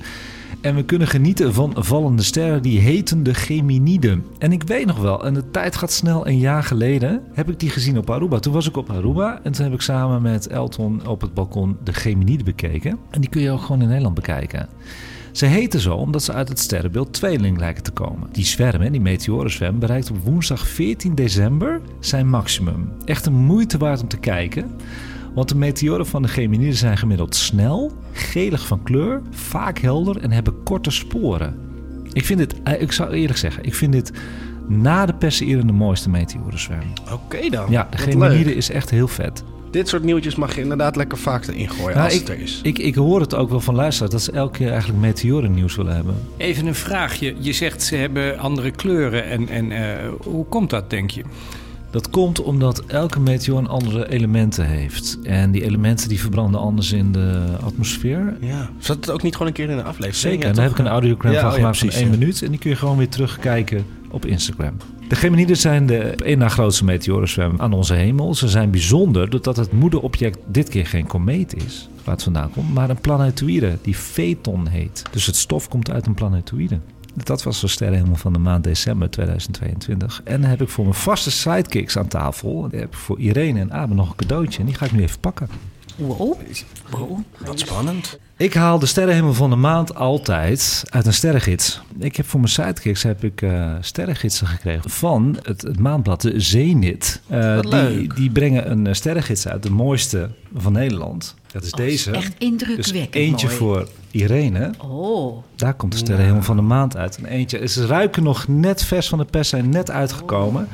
En we kunnen genieten van vallende sterren die heten de Geminiden. En ik weet nog wel, en de tijd gaat snel, een jaar geleden heb ik die gezien op Aruba. Toen was ik op Aruba en toen heb ik samen met Elton op het balkon de Geminiden bekeken. En die kun je ook gewoon in Nederland bekijken. Ze heten zo omdat ze uit het sterrenbeeld tweeling lijken te komen. Die zwerm, die meteorenzwerm, bereikt op woensdag 14 december zijn maximum. Echt een moeite waard om te kijken. Want de meteoren van de Geminiden zijn gemiddeld snel, gelig van kleur, vaak helder en hebben korte sporen. Ik vind dit, eh, ik zou eerlijk zeggen, ik vind dit na de Perseïden de mooiste meteorenzwerm. Oké dan. Ja, de Geminiden is echt heel vet. Dit soort nieuwtjes mag je inderdaad lekker vaak erin gooien Nou, als ik, het er is. Ik, ik hoor het ook wel van luisteraars dat ze elke keer eigenlijk meteorennieuws willen hebben. Even een vraagje. Je zegt ze hebben andere kleuren. En, en eh, hoe komt dat, denk je? Dat komt omdat elke meteoor andere elementen heeft. En die elementen die verbranden anders in de atmosfeer. Ja. Zat het ook niet gewoon een keer in de aflevering? Zeker, Ja, en daar heb ik een audiogram Ja, van oh ja, van één minuut. En die kun je gewoon weer terugkijken op Instagram. De Geminiden zijn de één na grootste meteorenzwerm aan onze hemel. Ze zijn bijzonder doordat het moederobject dit keer geen komeet is, waar het vandaan komt, maar een planetoïde die Phaeton heet. Dus het stof komt uit een planetoïde. Dat was de sterrenhemel van de maand december 2022. En dan heb ik voor mijn vaste sidekicks aan tafel, heb ik voor Irene en Abe nog een cadeautje. En die ga ik nu even pakken. Wow. wow. Wat spannend. Ik haal de sterrenhemel van de maand altijd uit een sterrengids. Ik heb voor mijn sidekicks heb ik eh sterrengidsen gekregen van het, het maandblad de Zenit. Eh, Wat die, leuk. die brengen een eh, sterrengids uit, de mooiste van Nederland. Dat is deze. Oh, Echt dus indrukwekkend eentje mooi. voor Irene. Oh, Daar komt de sterrenhemel van de maand uit. En eentje, ze ruiken nog net vers van de pers, zijn net uitgekomen.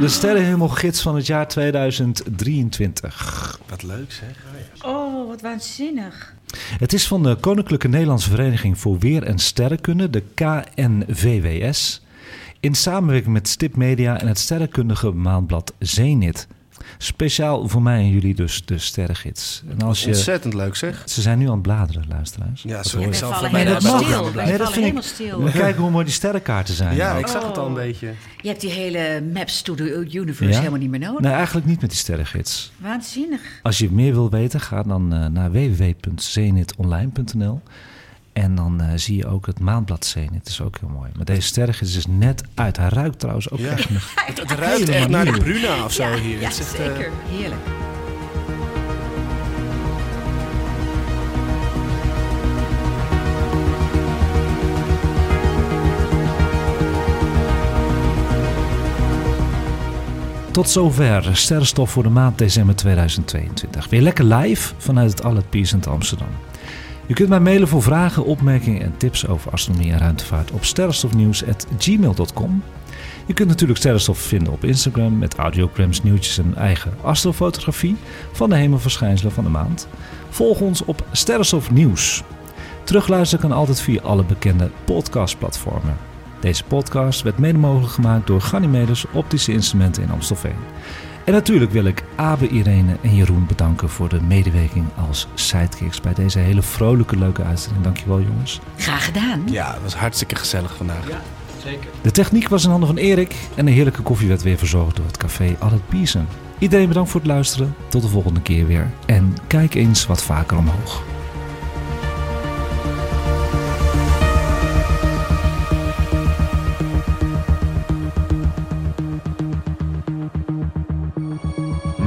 De sterrenhemelgids van het jaar 2023. Wat leuk zeg. oh wat waanzinnig. Het is van de Koninklijke Nederlandse Vereniging voor Weer en Sterrenkunde, de KNVWS, in samenwerking met Stip Media en het sterrenkundige maandblad Zenit. Speciaal voor mij en jullie dus de sterrengids. En als je, Ontzettend leuk zeg. ze zijn nu aan het bladeren, luisteraars. Ja, sorry. We bij de helemaal stil. We het dat vind ik- stil. Je kijken hoe mooi die sterrenkaarten zijn. Ja, ik zag het al een Oh. beetje. Je hebt die hele Maps to the Universe Ja? helemaal niet meer nodig. Nee, eigenlijk niet met die sterrengids. Waanzinnig. Als je meer wil weten, ga dan eh, naar www.zenitonline.nl. En dan eh, zie je ook het maandblad Zenit. Dat is ook heel mooi. Maar deze sterrengids is net uit. Hij ruikt trouwens ook Ja. echt nog Het, het ruikt echt naar de Bruna of zo ja, hier. Ja, Het echt, eh, zeker. Heerlijk. Tot zover Sterrenstof voor de maand december 2022. Weer lekker live vanuit het Allet in Amsterdam. Je kunt mij mailen voor vragen, opmerkingen en tips over astronomie en ruimtevaart op sterrenstofnieuws.gmail.com. Je kunt natuurlijk Sterrenstof vinden op Instagram met audiograms, nieuwtjes en eigen astrofotografie van de hemelverschijnselen van de maand. Volg ons op Sterrenstof Nieuws. Terugluisteren kan altijd via alle bekende podcastplatformen. Deze podcast werd mede mogelijk gemaakt door Ganymedes Optische Instrumenten in Amstelveen. En natuurlijk wil ik Abe, Irene en Jeroen bedanken voor de medewerking als sidekicks bij deze hele vrolijke, leuke uitzending. Dankjewel jongens. Graag gedaan. Ja, het was hartstikke gezellig vandaag. Ja, zeker. De techniek was in handen van Erik en de heerlijke koffie werd weer verzorgd door het café Allet Pierson. Iedereen bedankt voor het luisteren. Tot de volgende keer weer. En kijk eens wat vaker omhoog.